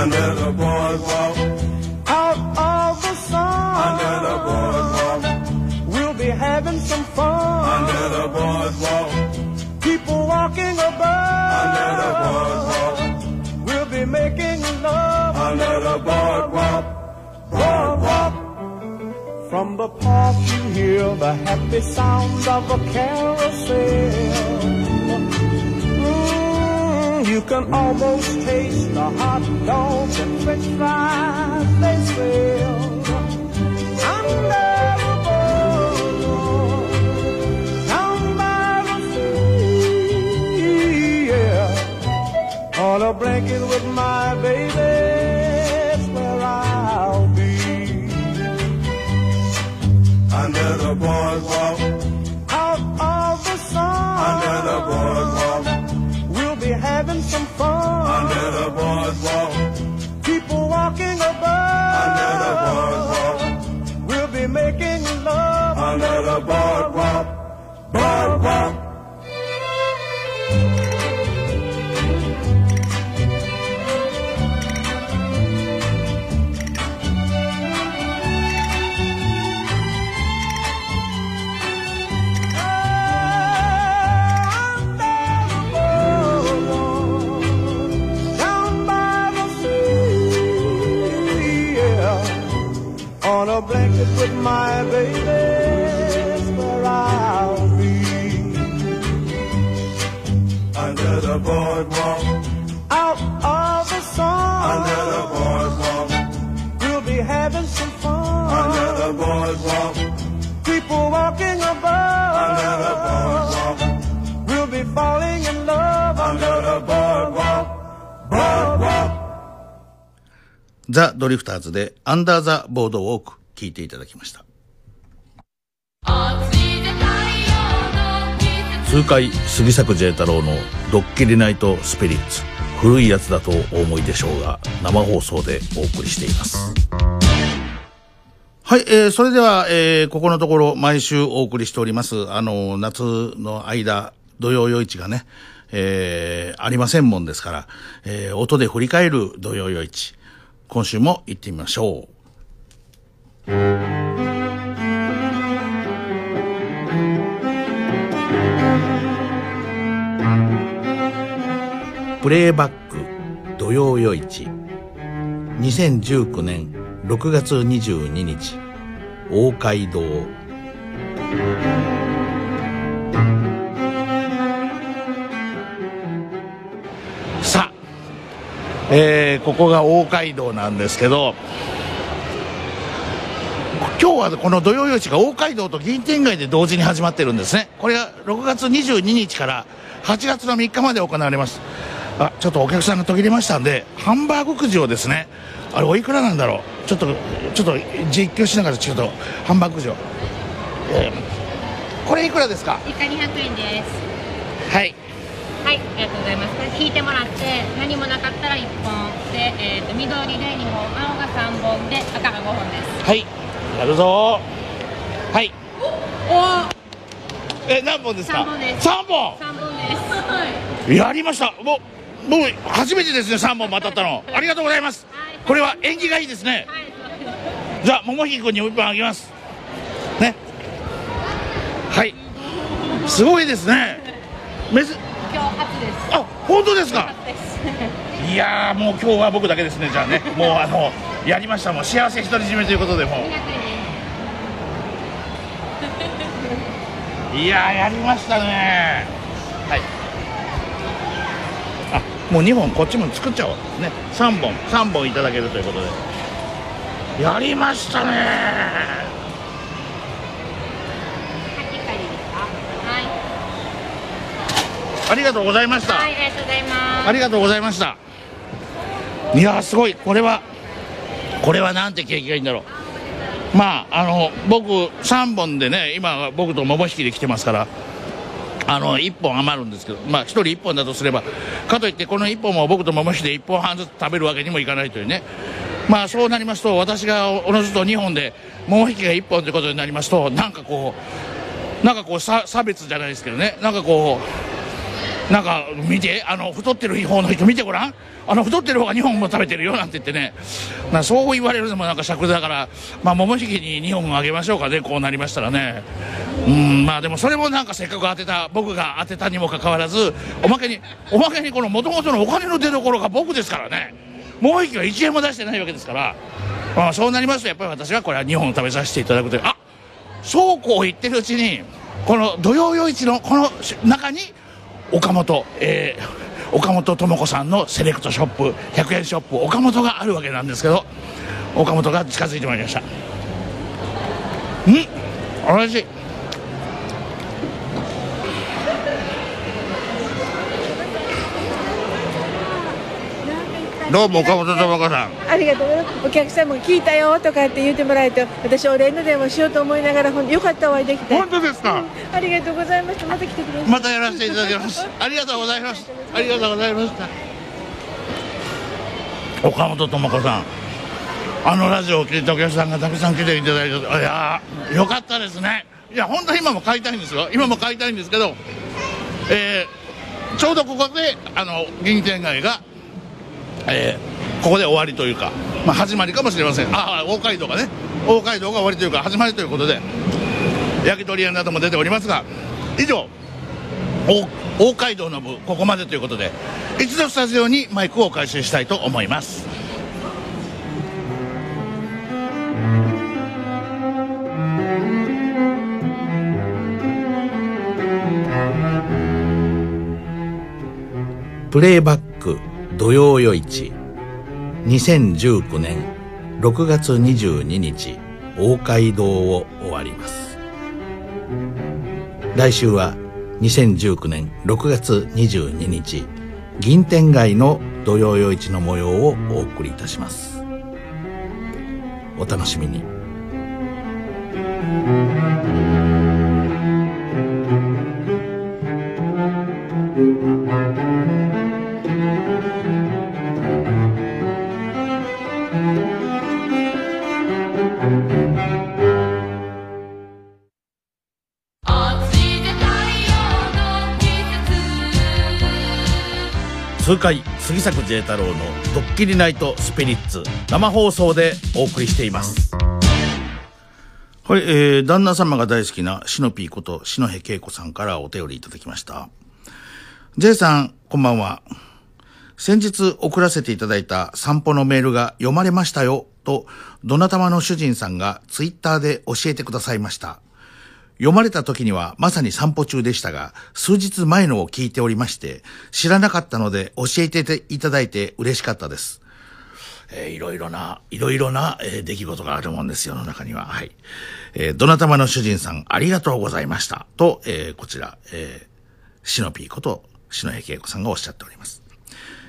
under the boardwalk. Out of the sun, under the boardwalk. We'll be having some fun, under the boardwalk. People walking above, under the boardwalk. We'll be making love, under the boardwalk. Boardwalk. From the park you hear the happy sounds of a carousel. Mm, you can almost taste the hot dogs and french fries they sell. Under the boardwalk, down the sea, yeah. On a blanket with my
ザ・ドリフターズでアンダーザ・ボードウォーク聞いていただきました。痛快杉作 J 太郎のドッキリナイトスピリッツ。古いやつだとお思いでしょうが生放送でお送りしています。はい、えー、それでは、えー、ここのところ毎週お送りしております。あの夏の間土曜夜市がねえー、ありませんもんですから、えー、音で振り返る土曜夜市今週も行ってみましょう。プレイバック土曜夜市。2019年6月22日大街道。えーここが大街道なんですけど今日はこの土曜夜市が大街道と銀天街で同時に始まってるんですね。これが6月22日から8月の3日まで行われます。あちょっとお客さんが途切れましたんでハンバーグくじをですねあれおいくらなんだろう？ちょっとちょっと実況しながらちょっとハンバーグくじを、えーこれいくらですか？
以下200円です。
はい
はいありがとうございます。これ引いてもらって何もなかったら1本で、えー、と緑で2本青が3本で赤が5本です。
はいやるぞ。はい。
お
え何本ですか？
三本です。
3本。
3本です。
やりました。もうもう初めてですね3本も当たったの。ありがとうございます。
はい。
これは縁起がいいですね。
はい。
じゃあ桃引君に1本あげます。ね。はい。すごいですね。めず
今日初です。
あ本当ですか？いやーもう今日は僕だけですねじゃあね。もうあのやりました。もう幸せ独り占めということでも
200円です
ういやーやりましたね。はい。あもう2本こっちも作っちゃおう。ね3本3本いただけるということで。やりましたね
はい以下でいいですかはい
ありがとうございました、
はいありがとうございます。
ありがとうございました。いやーすごい。これはこれはなんて景気がいいんだろう。まああの僕3本でね今僕と桃引きで来てますからあの1本余るんですけどまあ1人1本だとすればかといってこの1本も僕と桃引きで1本半ずつ食べるわけにもいかないというね。まあそうなりますと私がおのずと2本で桃引きが1本ということになりますとなんかこうなんかこう差差別じゃないですけどね。なんかこうなんか見てあの太ってる方の人見てごらん。あの太ってる方が2本も食べてるよなんて言ってね。なそう言われるのもなんか尺だからまあ桃引きに2本あげましょうかね。こうなりましたらね。うんまあでもそれもなんかせっかく当てた僕が当てたにもかかわらずおまけにおまけにこの元々のお金の出所が僕ですからね。桃引きは1円も出してないわけですから、まあ、そうなりますとやっぱり私はこれは2本食べさせていただくという。あそうこう言ってるうちにこの土曜夜市のこの中に岡本、えー岡本智子さんのセレクトショップ100円ショップ岡本があるわけなんですけど岡本が近づいてまいりました。ん？おいしい。どうも岡本智子さん
ありがとうございます。お客さんも聞いたよとかって言ってもらえて私お礼の電話しようと思いながらほんよかったお会いできて。
本当ですか？
ありがとうございましたまた来てください
またやらせていただきます。ありがとうございます。ありがとうございました。岡本智子さん。あのラジオを聞いたお客さんがたくさん来ていただいていやーよかったですね。いや本当は今も買いたいんですよ。今も買いたいんですけどえーちょうどここであの銀天街がえーここで終わりというか、まあ、始まりかもしれません。ああ大街道がね。大街道が終わりというか始まりということで焼き鳥屋なども出ておりますが以上大大街道の部ここまでということで一度スタジオにマイクを回収したいと思います。プレイバック。土曜夜市。2019年6月22日大街道を終わります。来週は2019年6月22日銀天街の土曜夜市の模様をお送りいたします。お楽しみに。痛快杉作 J 太郎の「ドッキリナイトスピリッツ」生放送でお送りしています。はい、えー、旦那様が大好きなシノピーこと篠辺恵子さんからお便りいただきました。J さんこんばんは。先日送らせていただいた散歩のメールが読まれましたよとどなたまの主人さんがツイッターで教えてくださいました。読まれた時にはまさに散歩中でしたが、数日前のを聞いておりまして、知らなかったので教えていただいて嬉しかったです。えーいろいろな、いろいろな、えー出来事があるもんです、世の中には。はい。えーどなたまの主人さん、ありがとうございました。と、えーこちら、えー、シノピーこと、篠平恵子さんがおっしゃっております。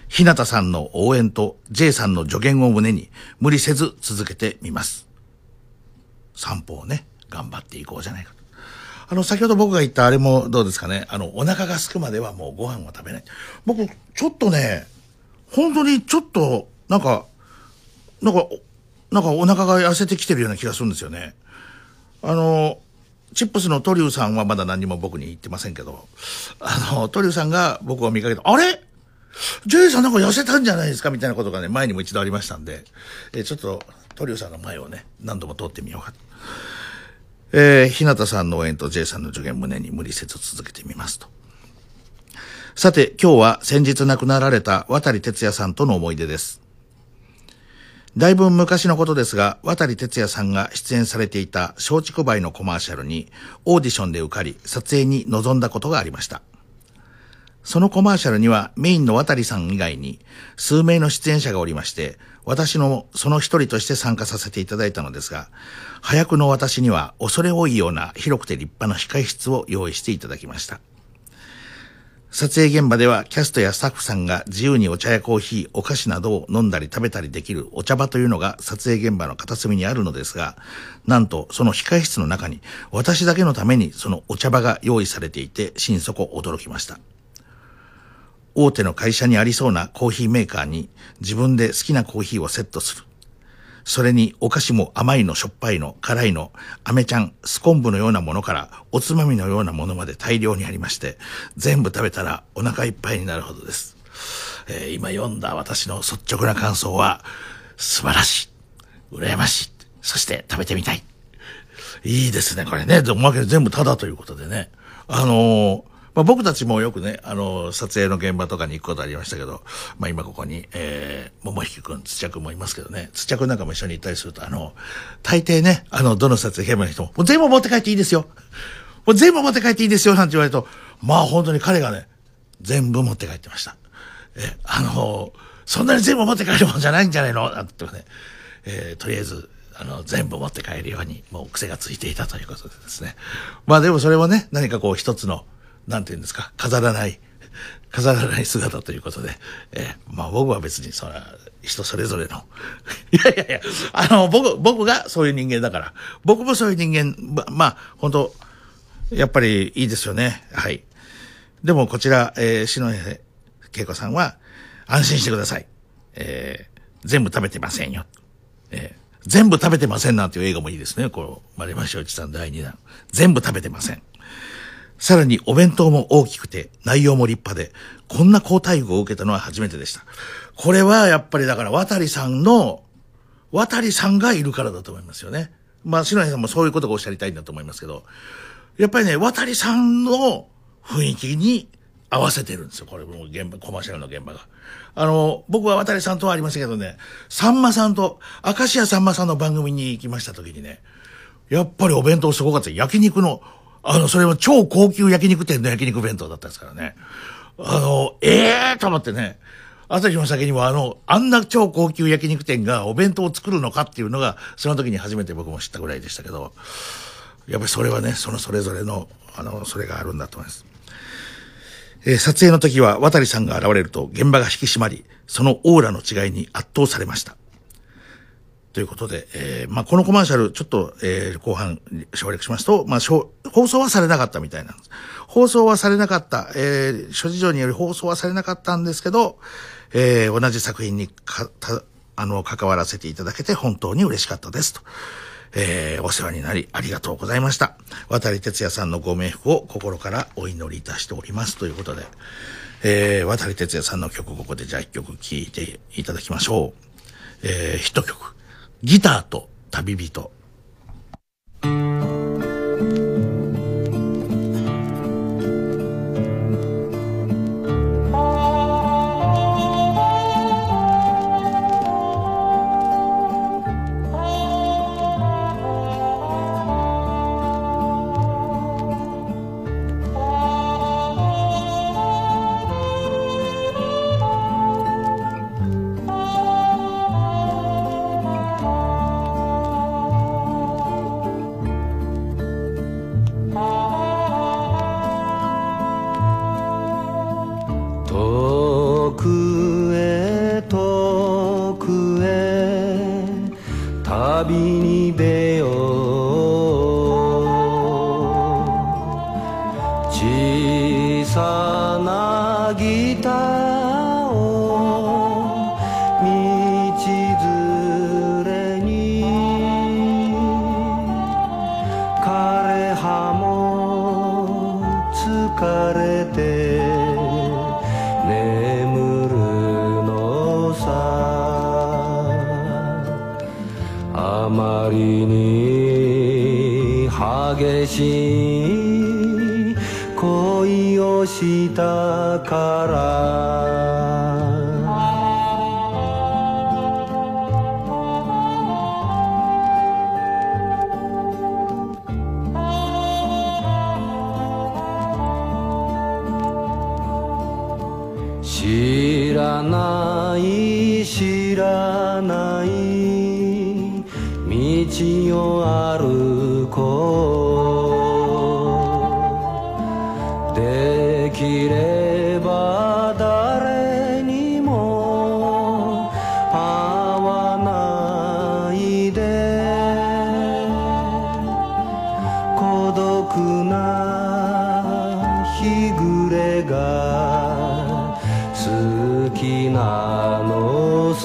ひなたさんの応援と J さんの助言を胸に、無理せず続けてみます。散歩をね、頑張っていこうじゃないかと。あの、先ほど僕が言ったあれもどうですかね。あの、お腹が空くまではもうご飯は食べない。僕、ちょっとね、本当にちょっと、なんか、なんか、おなんかお腹が痩せてきてるような気がするんですよね。あの、チップスのトリューさんはまだ何も僕に言ってませんけど、あの、トリューさんが僕を見かけて、あれ？ジェイさんなんか痩せたんじゃないですか？みたいなことがね、前にも一度ありましたんで、えちょっとトリューさんの前をね、何度も通ってみようかと。えー、日向さんの応援と J さんの助言胸に無理せず続けてみますと。さて、今日は先日亡くなられた渡哲也さんとの思い出です。だいぶ昔のことですが、渡哲也さんが出演されていた松竹梅のコマーシャルにオーディションで受かり、撮影に臨んだことがありました。そのコマーシャルにはメインの渡さん以外に数名の出演者がおりまして、私のその一人として参加させていただいたのですが、早くの私には恐れ多いような広くて立派な控室を用意していただきました。撮影現場ではキャストやスタッフさんが自由にお茶やコーヒー、お菓子などを飲んだり食べたりできるお茶場というのが撮影現場の片隅にあるのですが、なんとその控室の中に私だけのためにそのお茶場が用意されていて心底驚きました。大手の会社にありそうなコーヒーメーカーに自分で好きなコーヒーをセットする。それにお菓子も甘いのしょっぱいの辛いの飴ちゃんスコンブのようなものからおつまみのようなものまで大量にありまして全部食べたらお腹いっぱいになるほどです、えー今読んだ私の率直な感想は素晴らしい羨ましいそして食べてみたいいいですね、これね。でおまけで全部タダということでね。あのーまあ、僕たちもよくね、あの撮影の現場とかに行くことありましたけど、まあ、今ここに、えー、桃引くん、土屋くんもいますけどね、土屋くんなんかも一緒に行ったりすると、あの、大抵ね、あの、どの撮影現場の人も、もう全部持って帰っていいですよ。もう全部持って帰っていいですよ、なんて言われると、まあ本当に彼がね、全部持って帰ってました。え、あのそんなに全部持って帰るもんじゃないんじゃないの？なんてね、えーとりあえず、あの、全部持って帰るように、もう癖がついていたということでですね。まあでもそれもね、何かこう一つの、なんていうんですか、飾らない、飾らない姿ということで、えーまあ僕は別にそら、人それぞれの、いやいやいや、あの、僕、僕がそういう人間だから、僕もそういう人間、ままあ、本当やっぱりいいですよね。はい。でもこちら、えー、篠江恵子さんは、安心してください。えー全部食べてませんよ。えー全部食べてませんなんていう映画もいいですね。こう、丸山正一さん第2弾。全部食べてません。さらにお弁当も大きくて、内容も立派で、こんな好待遇を受けたのは初めてでした。これはやっぱりだから、渡さんの、渡さんがいるからだと思いますよね。まあ、篠谷さんもそういうことがおっしゃりたいんだと思いますけど、やっぱりね、渡さんの雰囲気に合わせてるんですよ。これも現場、コマーシャルの現場が。あの、僕は渡さんとはありましたけどね、さんまさんと、明石家さんまさんの番組に行きました時にね、やっぱりお弁当すごかった。焼肉の、あの、それは超高級焼肉店の焼肉弁当だったですからね。あの、ええー、と思ってね、朝日の先にもあの、あんな超高級焼肉店がお弁当を作るのかっていうのが、その時に初めて僕も知ったぐらいでしたけど、やっぱりそれはね、そのそれぞれの、あの、それがあるんだと思います。えー撮影の時は渡さんが現れると現場が引き締まり、そのオーラの違いに圧倒されました。ということで、えーまあ、このコマーシャル、ちょっと、えー後半省略しますと、まあ、放送はされなかったみたいなんです。放送はされなかった、えー諸事情により放送はされなかったんですけど、えー同じ作品にか、た、あの、関わらせていただけて本当に嬉しかったですと。えーお世話になりありがとうございました。渡哲也さんのご冥福を心からお祈りいたしておりますということで、えー渡哲也さんの曲ここでじゃあ一曲聴いていただきましょう。えーヒット曲、ギターと旅人。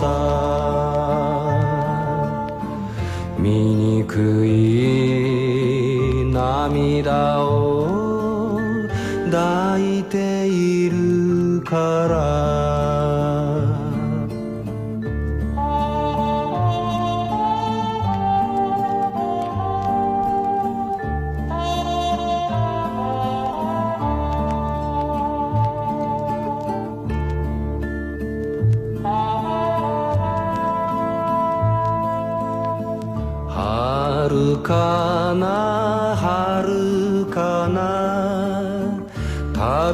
好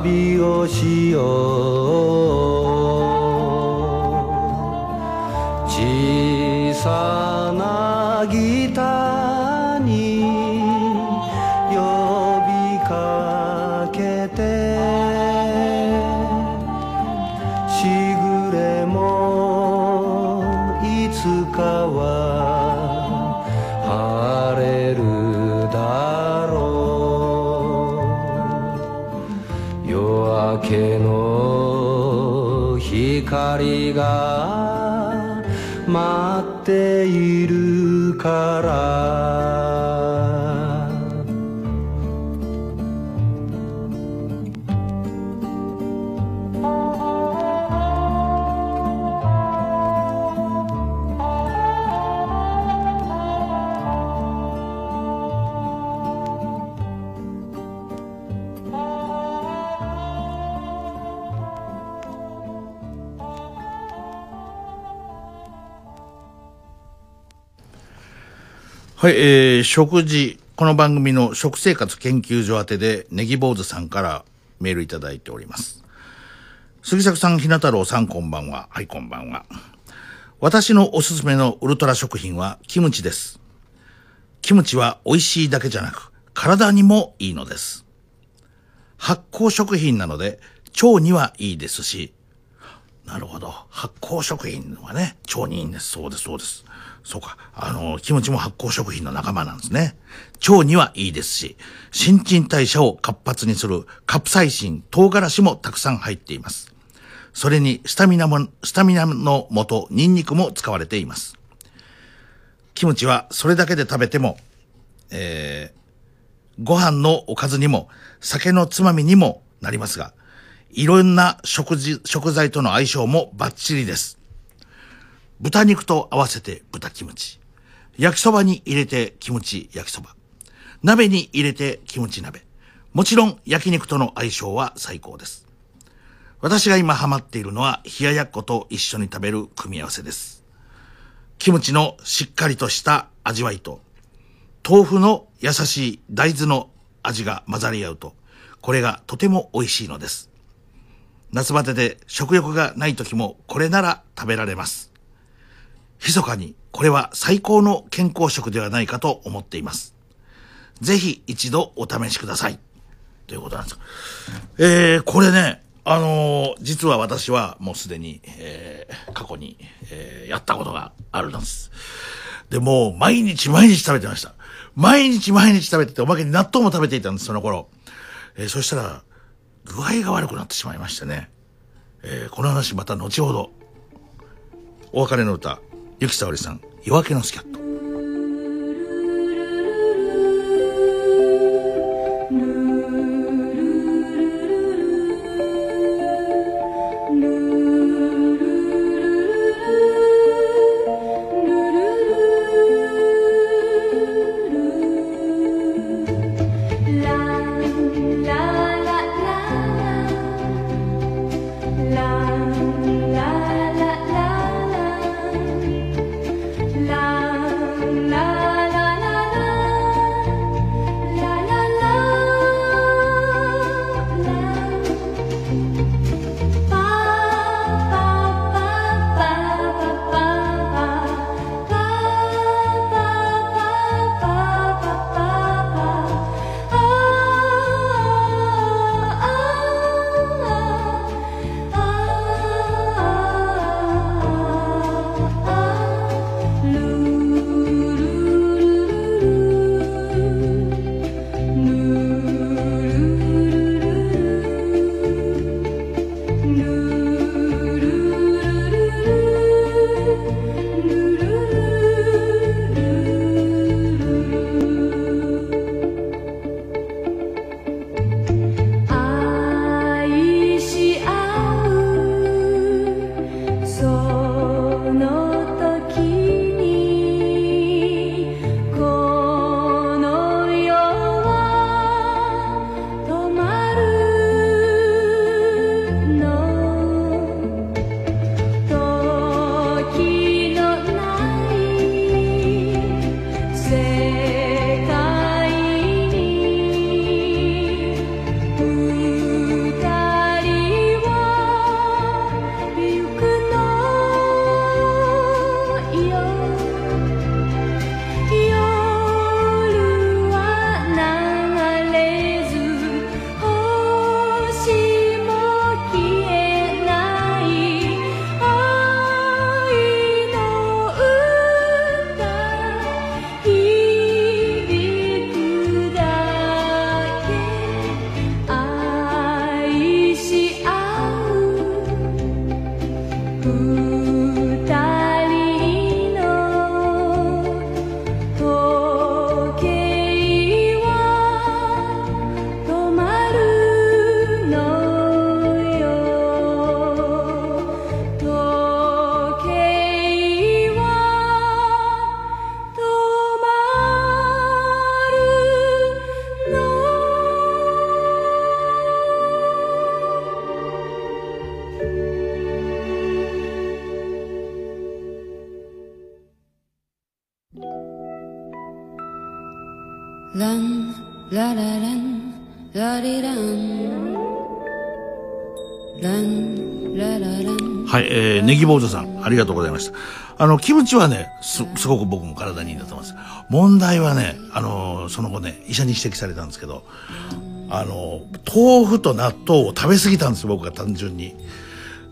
旅をしよう小さなているか
はい、えー、食事、この番組の食生活研究所宛てで、ネギ坊主さんからメールいただいております。杉作さん、ひな太郎さん、こんばんは。はい、こんばんは。私のおすすめのウルトラ食品はキムチです。キムチは美味しいだけじゃなく、体にもいいのです。発酵食品なので、腸にはいいですし、なるほど。発酵食品はね、腸にいいんです。そうです、そうです。そうか。あの、キムチも発酵食品の仲間なんですね。腸にはいいですし、新陳代謝を活発にするカプサイシン、唐辛子もたくさん入っています。それに、スタミナも、スタミナの元、ニンニクも使われています。キムチはそれだけで食べても、えー、ご飯のおかずにも、酒のつまみにもなりますが、いろんな食事、食材との相性もバッチリです。豚肉と合わせて豚キムチ。焼きそばに入れてキムチ焼きそば。鍋に入れてキムチ鍋。もちろん焼肉との相性は最高です。私が今ハマっているのは冷ややっこと一緒に食べる組み合わせです。キムチのしっかりとした味わいと、豆腐の優しい大豆の味が混ざり合うと、これがとても美味しいのです。夏バテで食欲がない時もこれなら食べられます。密かにこれは最高の健康食ではないかと思っています。ぜひ一度お試しください。ということなんです。えー、これね、あのー実は私はもうすでに、えー過去に、えーやったことがあるんです。で、も毎日毎日食べてました。毎日毎日食べてて、おまけに納豆も食べていたんです、その頃。えーそしたら、具合が悪くなってしまいましてね。えーこの話また後ほど。お別れの歌、ゆきさおりさん、夜明けのスキャット。えー、ネギ坊主さん、ありがとうございました。あの、キムチはね、す、すごく僕も体にいいんだと思います。問題はね、あの、その後ね、医者に指摘されたんですけど、あの、豆腐と納豆を食べ過ぎたんです、僕が単純に。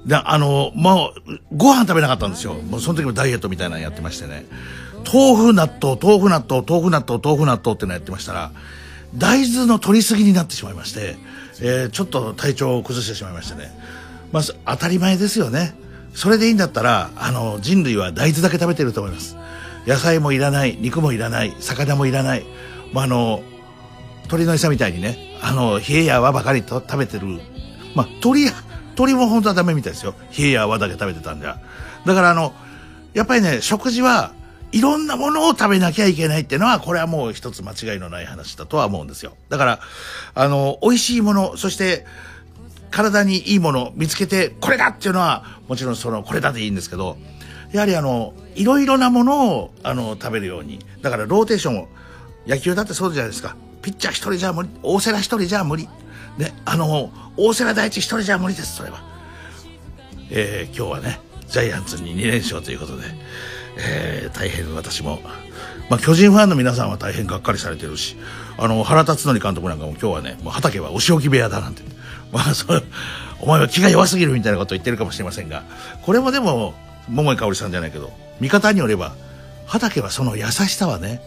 で、あの、もう、ご飯食べなかったんですよ。もうその時もダイエットみたいなのやってましてね。豆腐納豆、豆腐納豆、豆腐納豆、豆腐納豆ってのやってましたら、大豆の取りすぎになってしまいまして、えーちょっと体調を崩してしまいましてね。まあ、当たり前ですよね。それでいいんだったら、あの、人類は大豆だけ食べてると思います。野菜もいらない、肉もいらない、魚もいらない。まあ、あの、鳥の餌みたいにね、あの、冷えや泡ばかりと食べてる。まあ、鳥、鳥も本当はダメみたいですよ。冷えや泡だけ食べてたんじゃ。だからあの、やっぱりね、食事はいろんなものを食べなきゃいけないっていうのは、これはもう一つ間違いのない話だとは思うんですよ。だから、あの、美味しいもの、そして、体にいいものを見つけて、これだっていうのは、もちろんその、これだでいいんですけど、やはりあの、いろいろなものを、あの、食べるように。だから、ローテーションを、野球だってそうじゃないですか。ピッチャー一人じゃ無理、大瀬良一人じゃ無理。ね、あの、大瀬良大地一人じゃ無理です、それは。えー今日はね、ジャイアンツに2連勝ということで、えー大変私も、まあ、巨人ファンの皆さんは大変がっかりされてるし、あの、原辰徳監督なんかも今日はね、もう畑はお仕置き部屋だなんて。まあ、そう、お前は気が弱すぎるみたいなことを言ってるかもしれませんが、これもでも、桃井かおりさんじゃないけど、見方によれば、畑はその優しさはね、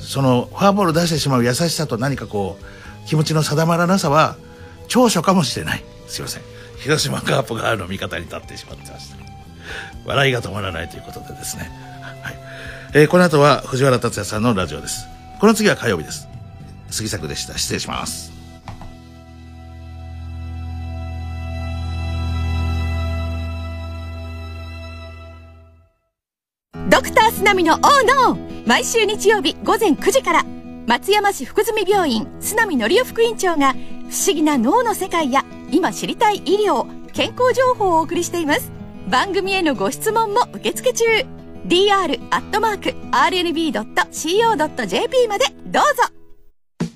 そのフォアボール出してしまう優しさと何かこう気持ちの定まらなさは長所かもしれない。すいません。広島カープ側の味方に立ってしまってました。笑いが止まらないということでですね、はい。えーこの後は藤原竜也さんのラジオです。この次は火曜日です。杉作でした。失礼します。
津波のオーノー毎週日曜日午前9時から松山市福住病院津波則夫副院長が不思議な脳の世界や今知りたい医療健康情報をお送りしています。番組へのご質問も受付中。dr.rnb.co.jp までどうぞ。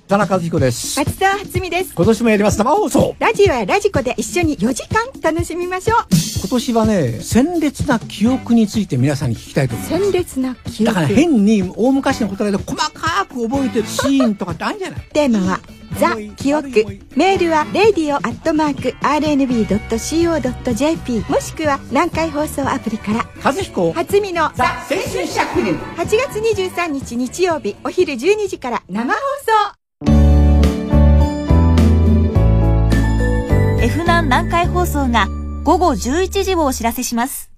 田中和彦です。
松沢初美です。
今年もやります生放送。
ラジオやラジコで一緒に4時間楽しみましょう。
今年はね、鮮烈な記憶について皆さんに聞きたいと思います。
鮮烈な記憶。
だから変に大昔のことだけど細かく覚えてるシーンとかってあるんじゃない
テーマはザ・記憶。メールは radio.rkbc.co.jp もしくは南海放送アプリから。
和彦。
初美の
ザ・青春100年。
8月23日日曜日お昼12時から生放送。
F 難南海放送が午後11時をお知らせします。